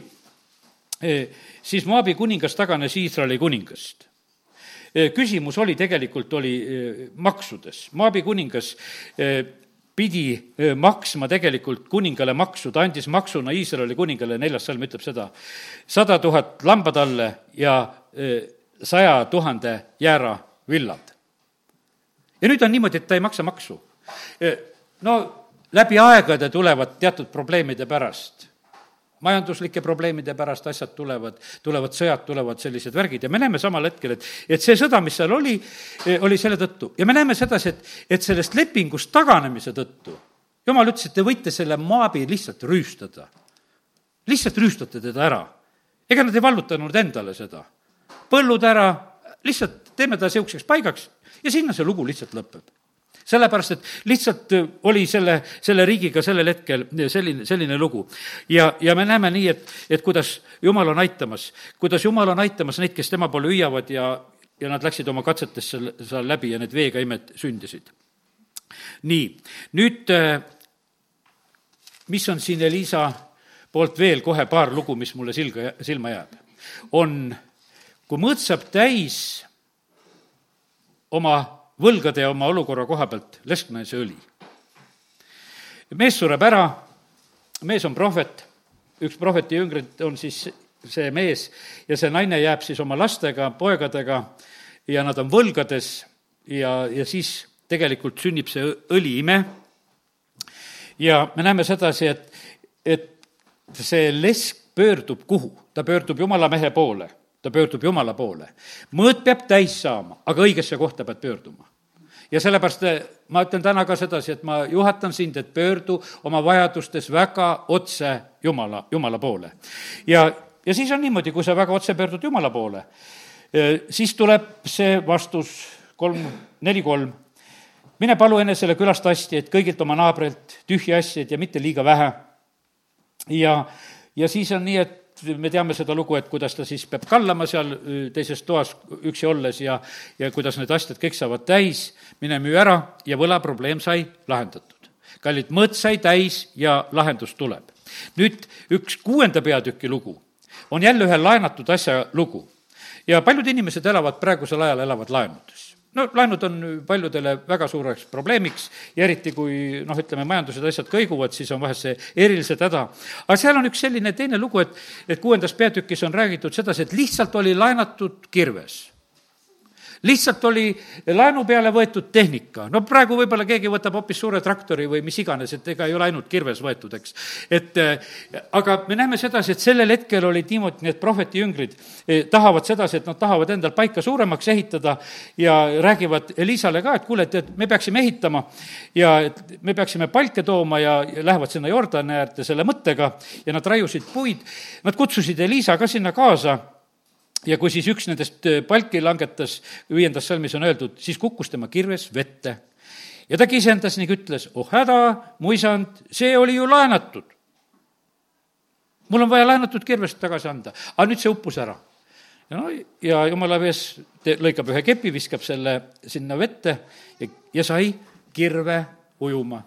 siis Moabi kuningas taganes Iisraeli kuningast küsimus oli tegelikult, oli maksudes. Moabi kuningas pidi maksma tegelikult kuningale maksu, ta andis maksuna Iisraeli kuningale, neljas salm ütleb seda, sada tuhat lambatalle ja saja tuhande jäära villad. ja nüüd on niimoodi, et ta ei maksa maksu. no läbi aegade tulevad teatud probleemide pärast majanduslike probleemide pärast asjad tulevad, tulevad sõjad, tulevad sellised värgid ja me näeme samal hetkel, et, et see sõda, mis seal oli, eh, oli selle tõttu ja me näeme sedasi, et, et sellest lepingust taganemise tõttu jumal ütles, et te võite selle Moabi lihtsalt rüüstada. lihtsalt rüüstate teda ära. ega nad ei vallutanud endale seda. põllud ära, lihtsalt teeme ta niisuguseks paigaks ja sinna see lugu lihtsalt lõpeb sellepärast, et lihtsalt äh, oli selle, selle riigiga sellel hetkel selline, selline lugu. ja, ja me näeme nii, et, et kuidas Jumal on aitamas, kuidas Jumal on aitamas neid, kes tema poole hüüavad ja, ja nad läksid oma katsetest seal, läbi ja need veega imed sündisid. nii, nüüd äh, mis on siin Elisa poolt veel kohe paar lugu, mis mulle silga, silma jääb, on, kui mõõt saab täis oma võlgade ja oma olukorra koha pealt lesknaise õli. mees sureb ära, mees on prohvet, üks prohveti jüngrid on siis see mees ja see naine jääb siis oma lastega, poegadega ja nad on võlgades ja, ja siis tegelikult sünnib see õliime. ja me näeme sedasi, et, et see lesk pöördub kuhu? ta pöördub jumala mehe poole ta pöördub Jumala poole. mõõt peab täis saama, aga õigesse kohta pead pöörduma. ja sellepärast eh, ma ütlen täna ka sedasi, et ma juhatan sind, et pöördu oma vajadustes väga otse Jumala, Jumala poole. ja, ja siis on niimoodi, kui sa väga otse pöördud Jumala poole, eh, siis tuleb see vastus kolm, neli, kolm. mine palu enesele külast asti, et kõigilt oma naabrilt tühja asjaid ja mitte liiga vähe. ja, ja siis on nii, et me teame seda lugu, et kuidas ta siis peab kallama seal teises toas üksi olles ja, ja kuidas need asjad kõik saavad täis, mine müü ära ja võlaprobleem sai lahendatud. kallid, mõõt sai täis ja lahendus tuleb. nüüd üks kuuenda peatüki lugu on jälle ühe laenatud asja lugu. ja paljud inimesed elavad praegusel ajal, elavad laenudes no laenud on paljudele väga suureks probleemiks ja eriti, kui noh, ütleme, majandused, asjad kõiguvad, siis on vahest see eriliselt häda. aga seal on üks selline teine lugu, et, et kuuendas peatükis on räägitud sedasi, et lihtsalt oli laenatud kirves lihtsalt oli laenu peale võetud tehnika. no praegu võib-olla keegi võtab hoopis suure traktori või mis iganes, et ega ei ole ainult kirves võetud, eks. et äh, aga me näeme sedasi, et sellel hetkel olid niimoodi need prohveti jüngrid eh, tahavad sedasi, et nad tahavad endal paika suuremaks ehitada ja räägivad Elisale ka, et kuule, et, et me peaksime ehitama ja et me peaksime palke tooma ja, ja lähevad sinna Jordani äärde selle mõttega ja nad raiusid puid. Nad kutsusid Elisa ka sinna kaasa ja kui siis üks nendest äh, palki langetas, viiendas salmis on öeldud, siis kukkus tema kirves vette. ja ta kisendas ning ütles, oh häda, mu isand, see oli ju laenatud. mul on vaja laenatud kirvest tagasi anda, aga nüüd see uppus ära. ja no ja jumala mees lõikab ühe kepi, viskab selle sinna vette ja, ja sai kirve ujuma.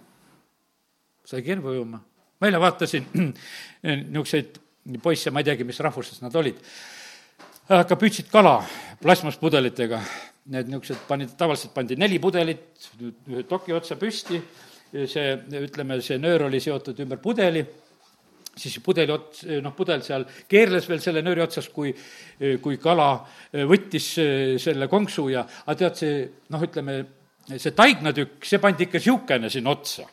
sai kirve ujuma. ma eile vaatasin niisuguseid poisse, ma ei teagi, mis rahvusest nad olid aga püüdsid kala plasmaspudelitega. Need niisugused panid, tavaliselt pandi neli pudelit ühe toki otsa püsti, see, ütleme, see nöör oli seotud ümber pudeli, siis pudeli ots, noh, pudel seal keerles veel selle nööri otsas, kui, kui kala võttis selle konksu ja, aga tead, see noh, ütleme, see taignatükk, see pandi ikka niisugune sinna otsa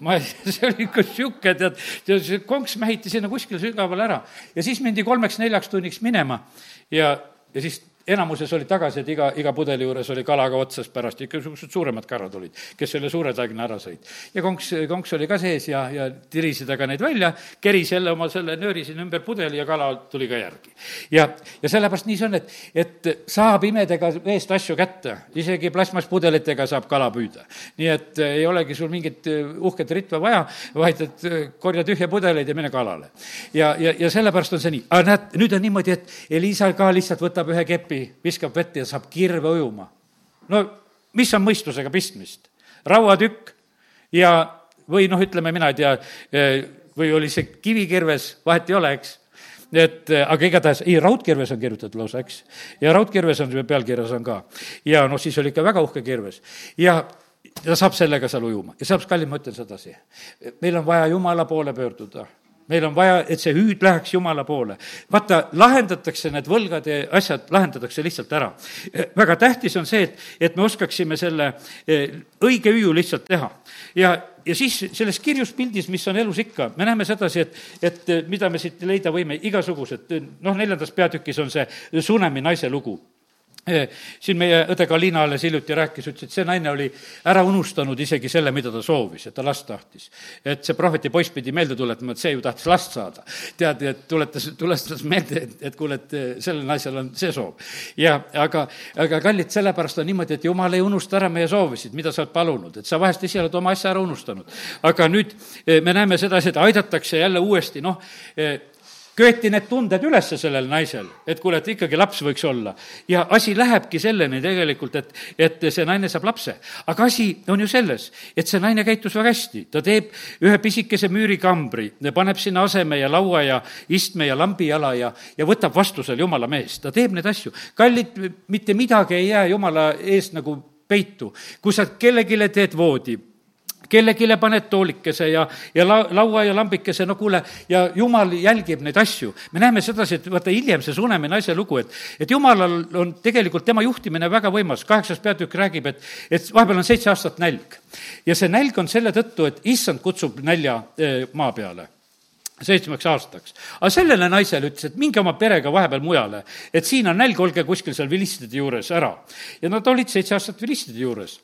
ma, see oli ikka sihuke, tead, see konks mähiti sinna kuskile sügavale ära. ja siis mindi kolmeks-neljaks tunniks minema ja, ja siis enamuses olid tagasi, et iga, iga pudeli juures oli kala ka otsas pärast, ikka niisugused suuremad karad olid, kes selle suure taigna ära sõid. ja konks, konks oli ka sees ja, ja tirisid aga neid välja, keris jälle oma selle nööri siin ümber pudeli ja kala tuli ka järgi. ja, ja sellepärast nii see on, et, et saab imedega veest asju kätte, isegi plastmasspudelitega saab kala püüda. nii et ei olegi sul mingit uhket ritva vaja, vaid et korja tühja pudeleid ja mine kalale. ja, ja, ja sellepärast on see nii, aga näed, nüüd on niimoodi, et Elisa ka lihtsalt võtab ühe kepi kepi, viskab vette ja saab kirve ujuma. no mis on mõistusega pistmist? rauatükk ja, või noh, ütleme, mina ei tea, eh, või oli see kivikirves, vahet ei ole, eks et eh, aga igatahes, ei, raudkirves on kirjutatud lausa, eks. ja raudkirves on, pealkirjas on ka. ja noh, siis oli ikka väga uhke kirves. ja ta saab sellega seal ujuma ja sellepärast, kallid, ma ütlen sedasi. meil on vaja Jumala poole pöörduda meil on vaja, et see hüüd läheks Jumala poole. vaata, lahendatakse need võlgad ja asjad, lahendatakse lihtsalt ära. väga tähtis on see, et, et me oskaksime selle eh, õige hüüu lihtsalt teha. ja, ja siis selles kirjus pildis, mis on elus ikka, me näeme sedasi, et, et eh, mida me siit leida võime, igasugused, noh, neljandas peatükis on see Sunemi naise lugu siin meie õde Galina alles hiljuti rääkis, ütles, et see naine oli ära unustanud isegi selle, mida ta soovis, et ta last tahtis. et see prohveti poiss pidi meelde tuletama, et see ju tahtis last saada. tead, et tuletas, tuletas meelde, et, et kuule, et sellel naisel on see soov. ja aga, aga kallid, sellepärast on niimoodi, et jumal ei unusta ära meie soovisid, mida sa oled palunud, et sa vahest ise oled oma asja ära unustanud. aga nüüd me näeme sedasi, et aidatakse jälle uuesti, noh, köeti need tunded üles sellel naisel, et kuule, et ikkagi laps võiks olla. ja asi lähebki selleni tegelikult, et, et see naine saab lapse. aga asi on ju selles, et see naine käitus väga hästi, ta teeb ühe pisikese müürikambri, paneb sinna aseme ja laua ja istme ja lambijala ja, ja võtab vastu seal jumala meest, ta teeb neid asju. kallid, mitte midagi ei jää jumala eest nagu peitu. kui sa kellelegi teed voodi, kellelegi paned toolikese ja, ja la-, laua ja lambikese, no kuule, ja jumal jälgib neid asju. me näeme sedasi, et vaata hiljem see Sunemi naise lugu, et, et jumalal on tegelikult tema juhtimine väga võimas, kaheksas peatükk räägib, et, et vahepeal on seitse aastat nälg. ja see nälg on selle tõttu, et issand kutsub nälja eh, maa peale seitsmeks aastaks. aga sellele naisele ütles, et minge oma perega vahepeal mujale, et siin on nälg, olge kuskil seal vilistide juures ära. ja nad olid seitse aastat vilistide juures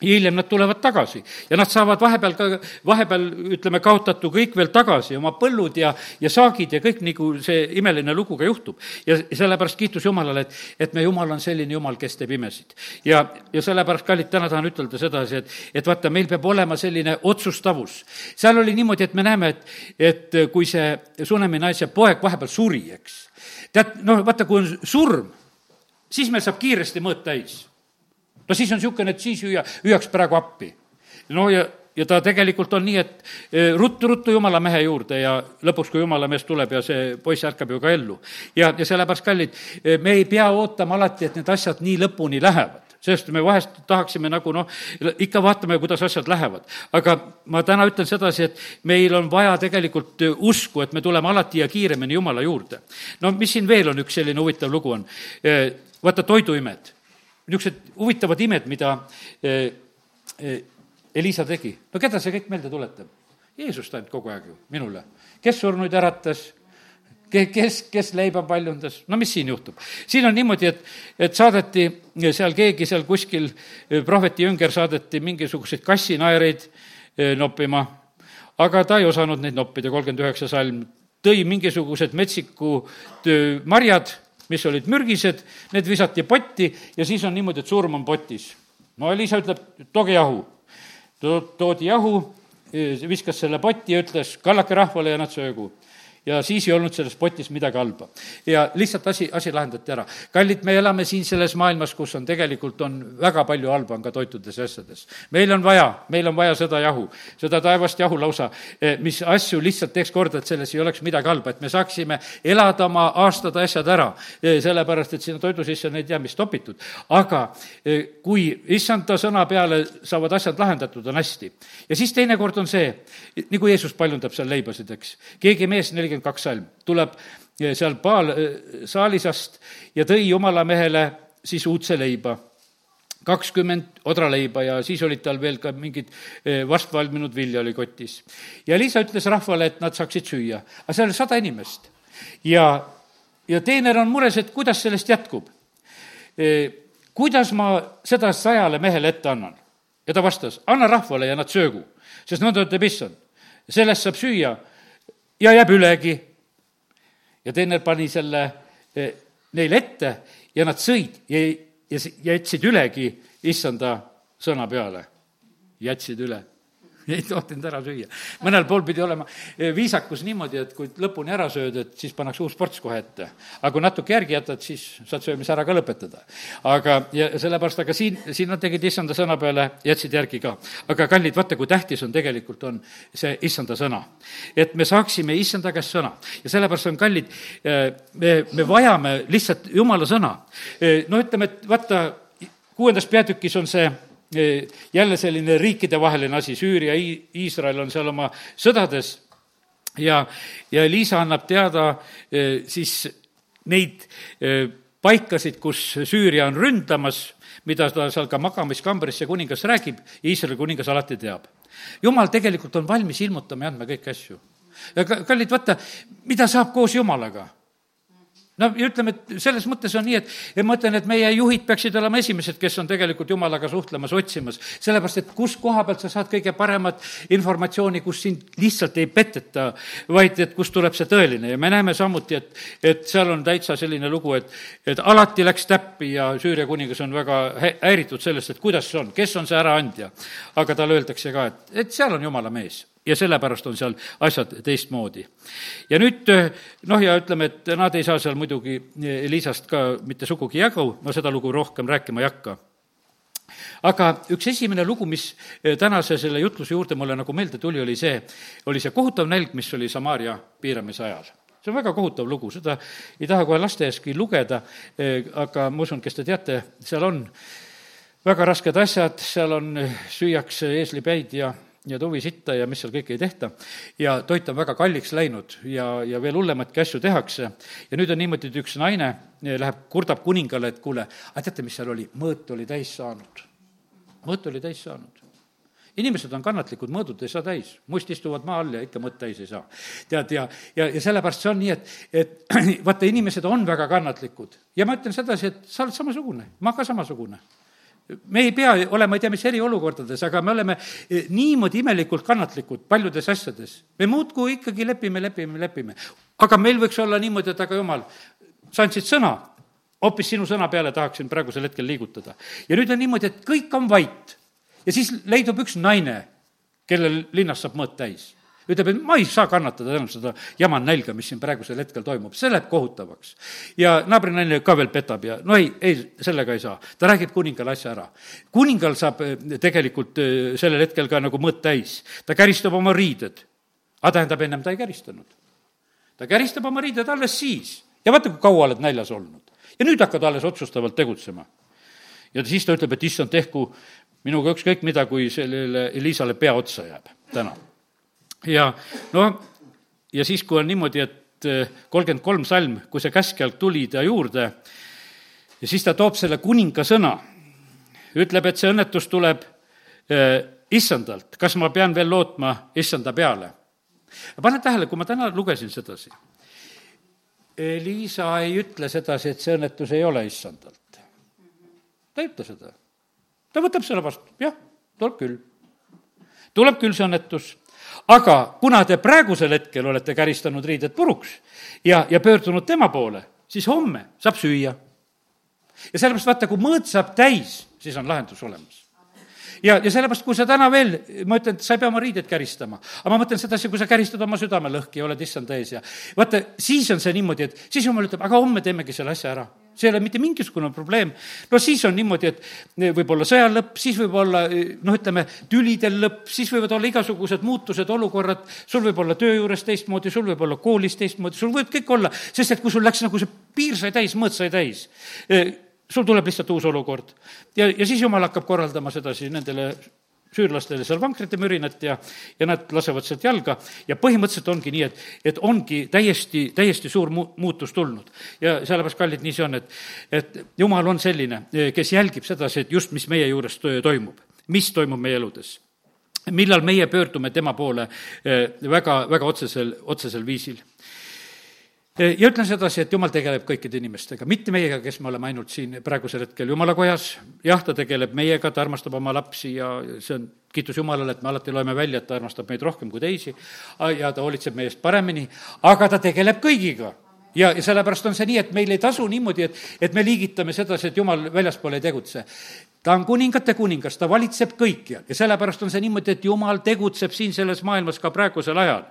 ja hiljem nad tulevad tagasi ja nad saavad vahepeal ka, vahepeal ütleme, kaotatu kõik veel tagasi, oma põllud ja, ja saagid ja kõik, nagu see imeline lugu ka juhtub. ja sellepärast kiitus Jumalale, et, et me Jumal on selline Jumal, kes teeb imesid. ja, ja sellepärast, kallid, täna tahan ütelda sedasi, et, et vaata, meil peab olema selline otsustavus. seal oli niimoodi, et me näeme, et, et kui see Sunemi naise poeg vahepeal suri, eks. tead, noh, vaata, kui on surm, siis meil saab kiiresti mõõt täis no siis on niisugune, et siis hüüa, hüüaks praegu appi. no ja, ja ta tegelikult on nii, et e, ruttu-ruttu jumala mehe juurde ja lõpuks, kui jumala mees tuleb ja see poiss ärkab ju ka ellu. ja, ja sellepärast, kallid, e, me ei pea ootama alati, et need asjad nii lõpuni lähevad sest me vahest tahaksime nagu noh, ikka vaatame, kuidas asjad lähevad. aga ma täna ütlen sedasi, et meil on vaja tegelikult usku, et me tuleme alati ja kiiremini Jumala juurde. no mis siin veel on, üks selline huvitav lugu on, vaata toiduimed, niisugused huvitavad imed, mida Elisa tegi. no keda see kõik meelde tuletab? Jeesust ainult kogu aeg ju, minule. kes surnuid äratas, kes, kes leiba paljundas, no mis siin juhtub? siin on niimoodi, et, et saadeti seal keegi seal kuskil, prohveti jünger saadeti mingisuguseid kassinaereid eh, noppima, aga ta ei osanud neid noppida, kolmkümmend üheksa salm, tõi mingisugused metsikud marjad, mis olid mürgised, need visati potti ja siis on niimoodi, et surm on potis. no Elisa ütleb, tooge jahu. toodi jahu, viskas selle potti ja ütles, kallake rahvale ja nad söögu ja siis ei olnud selles potis midagi halba. ja lihtsalt asi, asi lahendati ära. kallid, me elame siin selles maailmas, kus on tegelikult, on väga palju halba on ka toitudes ja asjades. meil on vaja, meil on vaja seda jahu, seda taevast jahu lausa, eh, mis asju lihtsalt teeks korda, et selles ei oleks midagi halba, et me saaksime elada oma aastad asjad ära, eh, sellepärast et sinna toidu sisse on ei tea mis topitud. aga eh, kui issanda sõna peale saavad asjad lahendatud, on hästi. ja siis teinekord on see, nagu Jeesus paljundab seal leibasid, eks, keegi mees nelikümmend kakskümmend kaks salm, tuleb eh, seal Paal eh, saalisast ja tõi jumala mehele siis uudse leiba kakskümmend odraleiba ja siis olid tal veel ka mingid eh, vastvalminud vilja oli kotis. ja Liisa ütles rahvale, et nad saaksid süüa, aga seal oli sada inimest. ja, ja teener on mures, et kuidas sellest jätkub. kuidas ma seda sajale mehele ette annan? ja ta vastas, anna rahvale ja nad söögu, sest nõnda ütleb issand. sellest saab süüa ja jääb ülegi. ja teener pani selle eh, neile ette ja nad sõid ja, ja jätsid ülegi issanda sõna peale. jätsid üle ei tohtinud ära süüa. mõnel pool pidi olema eh, viisakus niimoodi, et kui lõpuni ära sööd, et siis pannakse uus ports kohe ette. aga kui natuke järgi jätad, siis saad söömise ära ka lõpetada. aga, ja sellepärast, aga siin, siin nad tegid issanda sõna peale, jätsid järgi ka. aga kallid, vaata, kui tähtis on tegelikult, on see issanda sõna. et me saaksime issanda käest sõna. ja sellepärast on kallid, eh, me, me vajame lihtsalt jumala sõna. Eh, no ütleme, et vaata, kuuendas peatükis on see jälle selline riikidevaheline asi, Süüria, Iisrael on seal oma sõdades ja, ja Liisa annab teada siis neid paikasid, kus Süüria on ründamas, mida ta seal ka magamiskambrisse kuningas räägib, Iisraeli kuningas alati teab. jumal tegelikult on valmis ilmutama ja andma kõiki asju. ja kallid, vaata, mida saab koos Jumalaga no ja ütleme, et selles mõttes on nii, et, ma ütlen, et meie juhid peaksid olema esimesed, kes on tegelikult jumalaga suhtlemas, otsimas. sellepärast, et kus koha pealt sa saad kõige paremat informatsiooni, kus sind lihtsalt ei peteta, vaid et kust tuleb see tõeline ja me näeme samuti, et, et seal on täitsa selline lugu, et, et alati läks täppi ja Süüria kuningas on väga häiritud sellest, et kuidas see on, kes on see äraandja. aga talle öeldakse ka, et, et seal on jumala mees ja sellepärast on seal asjad teistmoodi. ja nüüd noh, ja ütleme, et nad ei saa seal muidugi Elisast ka mitte sugugi jagu, ma seda lugu rohkem rääkima ei hakka aga üks esimene lugu, mis tänase selle jutluse juurde mulle nagu meelde tuli, oli see, oli see kohutav nälg, mis oli Samaaria piiramise ajal. see on väga kohutav lugu, seda ei taha kohe lasteaiaski lugeda, aga ma usun, kes te teate, seal on väga rasked asjad, seal on, süüakse eeslipäid ja ja tuvisitta ja mis seal kõike ei tehta. ja toit on väga kalliks läinud ja, ja veel hullematki asju tehakse. ja nüüd on niimoodi, et üks naine läheb, kurdab kuningale, et kuule, aga teate, mis seal oli, mõõt oli täis saanud. mõõt oli täis saanud inimesed on kannatlikud, mõõdud ei saa täis, must istuvad maa all ja ikka mõõt täis ei saa. tead, ja, ja, ja sellepärast see on nii, et, et vaata, inimesed on väga kannatlikud ja ma ütlen sedasi, et sa oled samasugune, ma ka samasugune me ei pea olema ei tea mis eriolukordades, aga me oleme eh, niimoodi imelikult kannatlikud paljudes asjades. me muudkui ikkagi lepime, lepime, lepime. aga meil võiks olla niimoodi, et aga jumal, sa andsid sõna, hoopis sinu sõna peale tahaksin praegusel hetkel liigutada. ja nüüd on niimoodi, et kõik on vait. ja siis leidub üks naine, kellel linnas saab mõõt täis ütleb, et ma ei saa kannatada enam seda jama nälga, mis siin praegusel hetkel toimub, see läheb kohutavaks. ja naabrinaine ka veel petab ja no ei, ei, sellega ei saa. ta räägib kuningale asja ära. kuningal saab eh, tegelikult eh, sellel hetkel ka nagu mõõt täis. ta käristab oma riided. aga tähendab, ennem ta ei käristanud. ta käristab oma riided alles siis. ja vaata, kui kaua oled näljas olnud. ja nüüd hakkad alles otsustavalt tegutsema ja siis ta ütleb, et issand, tehku minuga ükskõik mida, kui sellele Elisale pea otsa jääb täna. Ja noh, ja siis, kui on niimoodi, et eh, kolmkümmend kolm salm, kui see käskjalt tuli ta juurde, ja siis ta toob selle kuninga sõna, ütleb, et see õnnetus tuleb eh, issandalt, kas ma pean veel lootma issanda peale? pane tähele, kui ma täna lugesin sedasi, Liisa ei ütle sedasi, et see õnnetus ei ole issandalt. ta ei ütle seda. ta võtab selle vastu, jah, tuleb küll. tuleb küll see õnnetus, aga kuna te praegusel hetkel olete käristanud riided puruks ja, ja pöördunud tema poole, siis homme saab süüa. ja sellepärast vaata, kui mõõt saab täis, siis on lahendus olemas ja, ja sellepärast, kui sa täna veel, ma ütlen, et sa ei pea oma riideid käristama, aga ma mõtlen sedasi, kui sa käristad oma südame lõhki ja oled issand ees ja vaata, siis on see niimoodi, et siis jumal ütleb, aga homme teemegi selle asja ära see ei ole mitte mingisugune probleem. no siis on niimoodi, et võib olla sõja lõpp, siis võib olla noh, ütleme, tülidel lõpp, siis võivad olla igasugused muutused, olukorrad, sul võib olla töö juures teistmoodi, sul võib olla koolis teistmoodi, sul võib kõik olla, sest et kui sul läks nagu see piir sai täis, mõõt sai täis, sul tuleb lihtsalt uus olukord. ja, ja siis jumal hakkab korraldama sedasi nendele süürlastele seal vankrite mürinat ja, ja nad lasevad sealt jalga. Ja põhimõtteliselt ongi nii, et, et ongi täiesti, täiesti suur mu-, muutus tulnud. ja sellepärast, kallid, nii see on, et, et jumal on selline, kes jälgib sedasi, et just, mis meie juures toimub, mis toimub meie eludes. Millal meie pöördume tema poole eh, väga, väga otsesel, otsesel viisil ja ütlen sedasi, et jumal tegeleb kõikide inimestega, mitte meiega, kes me oleme ainult siin praegusel hetkel jumala kojas, jah, ta tegeleb meiega, ta armastab oma lapsi ja see on kiitus Jumalale, et me alati loeme välja, et ta armastab meid rohkem kui teisi ja ta hoolitseb meie eest paremini, aga ta tegeleb kõigiga ja, ja sellepärast on see nii, et meil ei tasu niimoodi, et, et me liigitame sedasi, et jumal väljaspool ei tegutse. ta on kuningate kuningas, ta valitseb kõikjal ja sellepärast on see niimoodi, et jumal tegutseb siin selles maailmas ka praegusel ajal.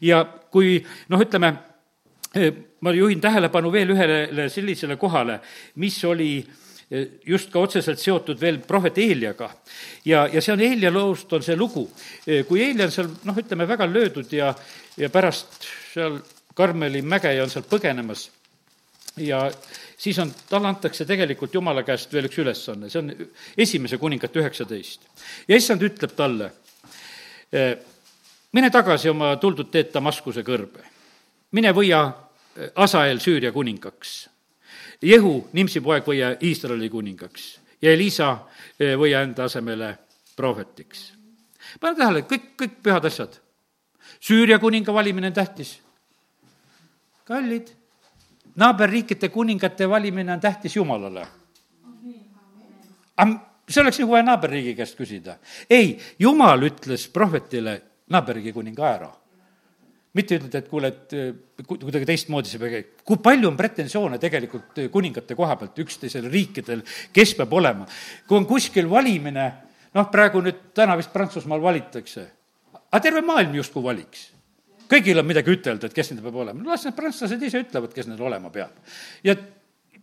ja kui noh, ütleme ma juhin tähelepanu veel ühele sellisele kohale, mis oli just ka otseselt seotud veel prohvet Eeliaga. ja, ja see on Eelia loost, on see lugu. kui Eelia on seal noh, ütleme väga löödud ja, ja pärast seal Karmeli mäge ja on sealt põgenemas ja siis on, talle antakse tegelikult Jumala käest veel üks ülesanne, see on esimese kuningate üheksateist. ja issand ütleb talle, mine tagasi oma tuldud teed Damaskuse kõrbe mine võia eh, Asael Süüria kuningaks. Jehu, Nimsi poeg, võia Iisraeli kuningaks ja Elisa eh, võia enda asemele prohvetiks. pane tähele, kõik, kõik pühad asjad. Süüria kuninga valimine on tähtis. kallid, naaberriikide kuningate valimine on tähtis Jumalale. see oleks nagu vaja naaberriigi käest küsida. ei, Jumal ütles prohvetile naaberriigi kuninga ära mitte ütelda, et kuule, et eh, kuidagi teistmoodi see peab käima. kui palju on pretensioone tegelikult eh, kuningate koha pealt üksteisel riikidel, kes peab olema. kui on kuskil valimine, noh, praegu nüüd, täna vist Prantsusmaal valitakse, aga terve maailm justkui valiks kõigil on midagi ütelda, et kes nende peab olema, las need prantslased ise ütlevad, kes neil olema peab. ja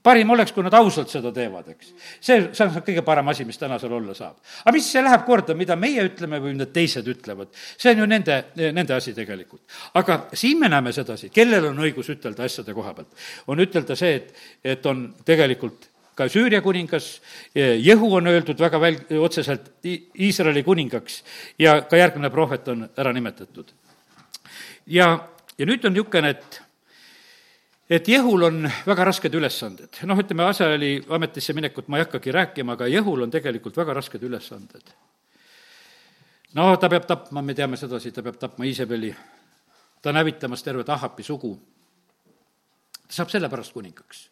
parim oleks, kui nad ausalt seda teevad, eks. see, see on kõige parem asi, mis täna seal olla saab. aga mis see läheb korda, mida meie ütleme või mida teised ütlevad, see on ju nende, nende asi tegelikult. aga siin me näeme sedasi, kellel on õigus ütelda asjade koha pealt. on ütelda see, et, et on tegelikult ka Süüria kuningas, Jehu on öeldud väga väl-, otseselt Iisraeli kuningaks ja ka järgmine prohvet on ära nimetatud. ja, ja nüüd on niisugune, et et Jehul on väga rasked ülesanded. noh, ütleme, Aseli ametisse minekut ma ei hakkagi rääkima, aga Jehul on tegelikult väga rasked ülesanded. no ta peab tapma, me teame sedasi, ta peab tapma Iisabeli, ta on hävitamas tervet Ahapi sugu. ta saab sellepärast kuningaks.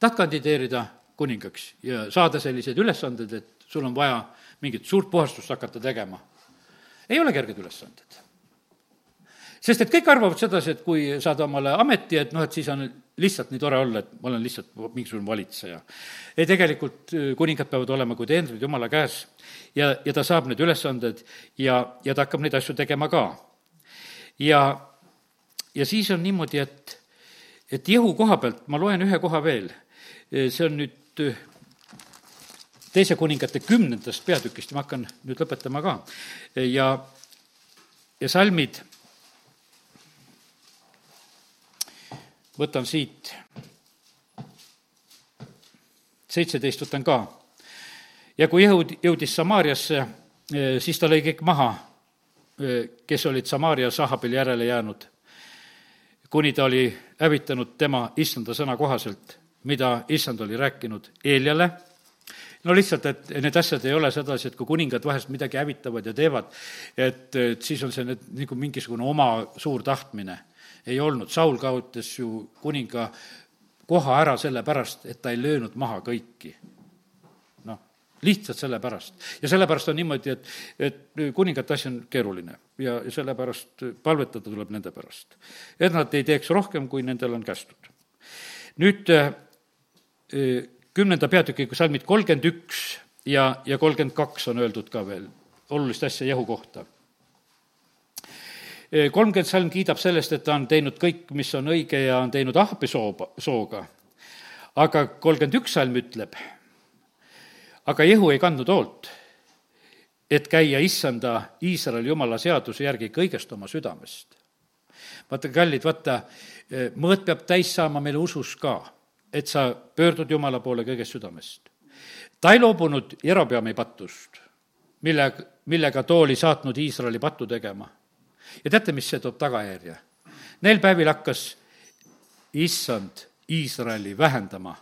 tahad kandideerida kuningaks ja saada selliseid ülesandeid, et sul on vaja mingit suurt puhastust hakata tegema. ei ole kerged ülesanded sest et kõik arvavad sedasi, et kui saad omale ameti, et noh, et siis on lihtsalt nii tore olla, et ma olen lihtsalt mingisugune valitseja. ei, tegelikult äh, kuningad peavad olema kui teenrid Jumala käes ja, ja ta saab need ülesanded ja, ja ta hakkab neid asju tegema ka. ja, ja siis on niimoodi, et, et Jehu koha pealt ma loen ühe koha veel, äh, see on nüüd äh, teise kuningate kümnendast peatükist ma hakkan nüüd lõpetama ka. ja, ja salmid võtan siit, seitseteist võtan ka. Ja kui jõud jõudis Samaariasse, siis ta lõi kõik maha, kes olid Samaarias Ahabil järele jäänud, kuni ta oli hävitanud tema issanda sõna kohaselt, mida issand oli rääkinud Eeljale no lihtsalt, et need asjad ei ole sedasi, et kui kuningad vahest midagi hävitavad ja teevad, et, et siis on see nüüd nagu mingisugune oma suur tahtmine. Ei olnud, Saul kaotas ju kuninga koha ära sellepärast, et ta ei löönud maha kõiki. noh, lihtsalt sellepärast. ja sellepärast on niimoodi, et, et kuningate asi on keeruline ja, ja sellepärast palvetada tuleb nende pärast. et nad ei teeks rohkem, kui nendel on kästud. nüüd kümnenda peatükiga salmid kolmkümmend üks ja, ja kolmkümmend kaks on öeldud ka veel olulist asja Jehu kohta. Kolmkümmend salm kiidab sellest, et ta on teinud kõik, mis on õige ja on teinud ahpi sooba, sooga. aga kolmkümmend üks salm ütleb, aga Jehu ei kandnud hoolt, et käia issanda Iisraeli jumala seaduse järgi kõigest oma südamest. vaata, kallid, vaata, mõõt peab täis saama meil usus ka et sa pöördud Jumala poole kõigest südamest. ta ei loobunud Jerobeami pattust, mille, millega too oli saatnud Iisraeli pattu tegema. Ja teate, mis see toob tagajärje? Neil päevil hakkas issand Iisraeli vähendama,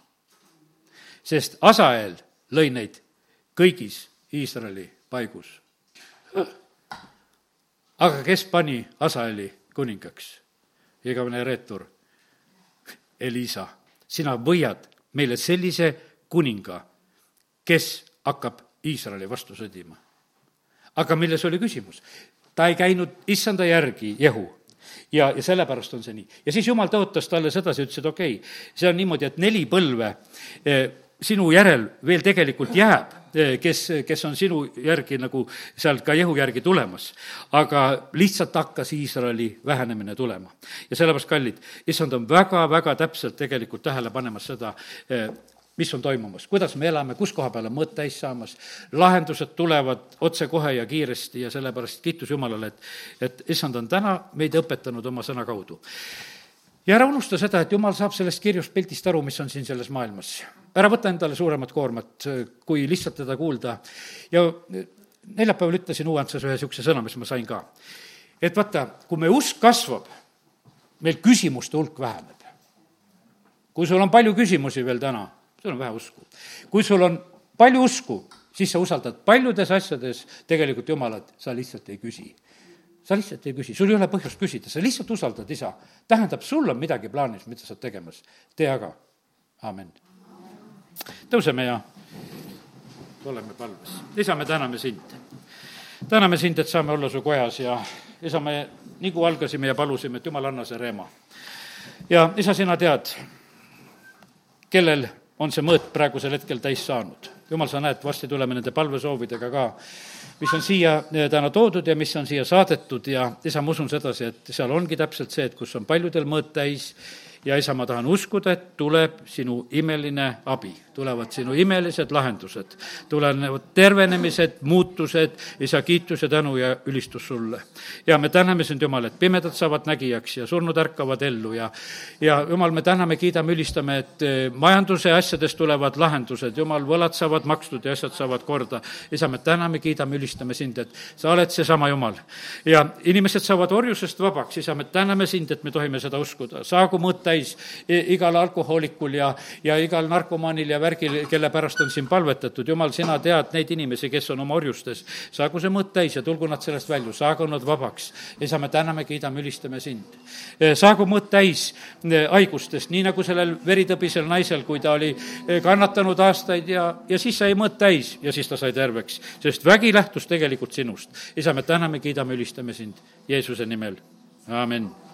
sest Asael lõi neid kõigis Iisraeli paigus. aga kes pani Asaeli kuningaks? igavene reetur, Elisa sina võiad meile sellise kuninga, kes hakkab Iisraeli vastu sõdima. aga milles oli küsimus? Ta ei käinud issanda järgi, Jehu. ja, ja sellepärast on see nii. ja siis jumal tõotas talle sedasi, ütles, et okei okay,, see on niimoodi, et neli põlve eh, sinu järel veel tegelikult jääb, eh, kes, kes on sinu järgi nagu seal ka Jehu järgi tulemas. aga lihtsalt hakkas Iisraeli vähenemine tulema. ja sellepärast, kallid, issand on väga-väga täpselt tegelikult tähele panemas seda, eh, mis on toimumas, kuidas me elame, kus koha peal on mõõt täis saamas, lahendused tulevad otsekohe ja kiiresti ja sellepärast kiitus Jumalale, et, et issand on täna meid õpetanud oma sõna kaudu ja ära unusta seda, et jumal saab sellest kirjust pildist aru, mis on siin selles maailmas. ära võta endale suuremat koormat, kui lihtsalt teda kuulda. ja neljapäeval ütlesin Uuentses ühe niisuguse sõna, mis ma sain ka. et vaata, kui meie usk kasvab, meil küsimuste hulk väheneb. kui sul on palju küsimusi veel täna, sul on vähe usku. kui sul on palju usku, siis sa usaldad paljudes asjades tegelikult Jumalat, sa lihtsalt ei küsi sa lihtsalt ei küsi, sul ei ole põhjust küsida, sa lihtsalt usaldad isa. tähendab, sul on midagi plaanis, mida sa oled tegemas, tee aga, amin. tõuseme ja oleme palves. isa, me täname sind. täname sind, et saame olla su kojas ja isa, me nagu algasime ja palusime, et jumal, anna see reema. ja isa, sina tead, kellel on see mõõt praegusel hetkel täis saanud. jumal, sa näed, varsti tuleme nende palvesoovidega ka mis on siia eh, täna toodud ja mis on siia saadetud ja isa, ma usun sedasi, et seal ongi täpselt see, et kus on paljudel mõõt täis ja isa, ma tahan uskuda, et tuleb sinu imeline abi tulevad sinu imelised lahendused, tulenevad tervenemised, muutused, isa, kiitus ja tänu ja ülistus sulle. ja me täname sind, Jumal, et pimedad saavad nägijaks ja surnud ärkavad ellu ja ja Jumal, me täname, kiidame, ülistame, et eh, majanduse asjades tulevad lahendused, Jumal, võlad saavad makstud ja asjad saavad korda. isa, me täname, kiidame, ülistame sind, et sa oled seesama Jumal. ja inimesed saavad orjusest vabaks, isa, me täname sind, et me tohime seda uskuda. saagu mõõt täis igal alkohoolikul ja, ja igal narkomaanil ja värgil, kelle pärast on siin palvetatud, jumal, sina tead neid inimesi, kes on oma orjustes. saagu see mõõt täis ja tulgu nad sellest välja, saagu nad vabaks. isa, me täname, kiidame, ülistame sind. Eh, saagu mõõt täis eh, haigustest, nii nagu sellel veritõbisel naisel, kui ta oli eh, kannatanud aastaid ja, ja siis sai mõõt täis ja siis ta sai terveks, sest vägi lähtus tegelikult sinust. isa, me täname, kiidame, ülistame sind Jeesuse nimel, amin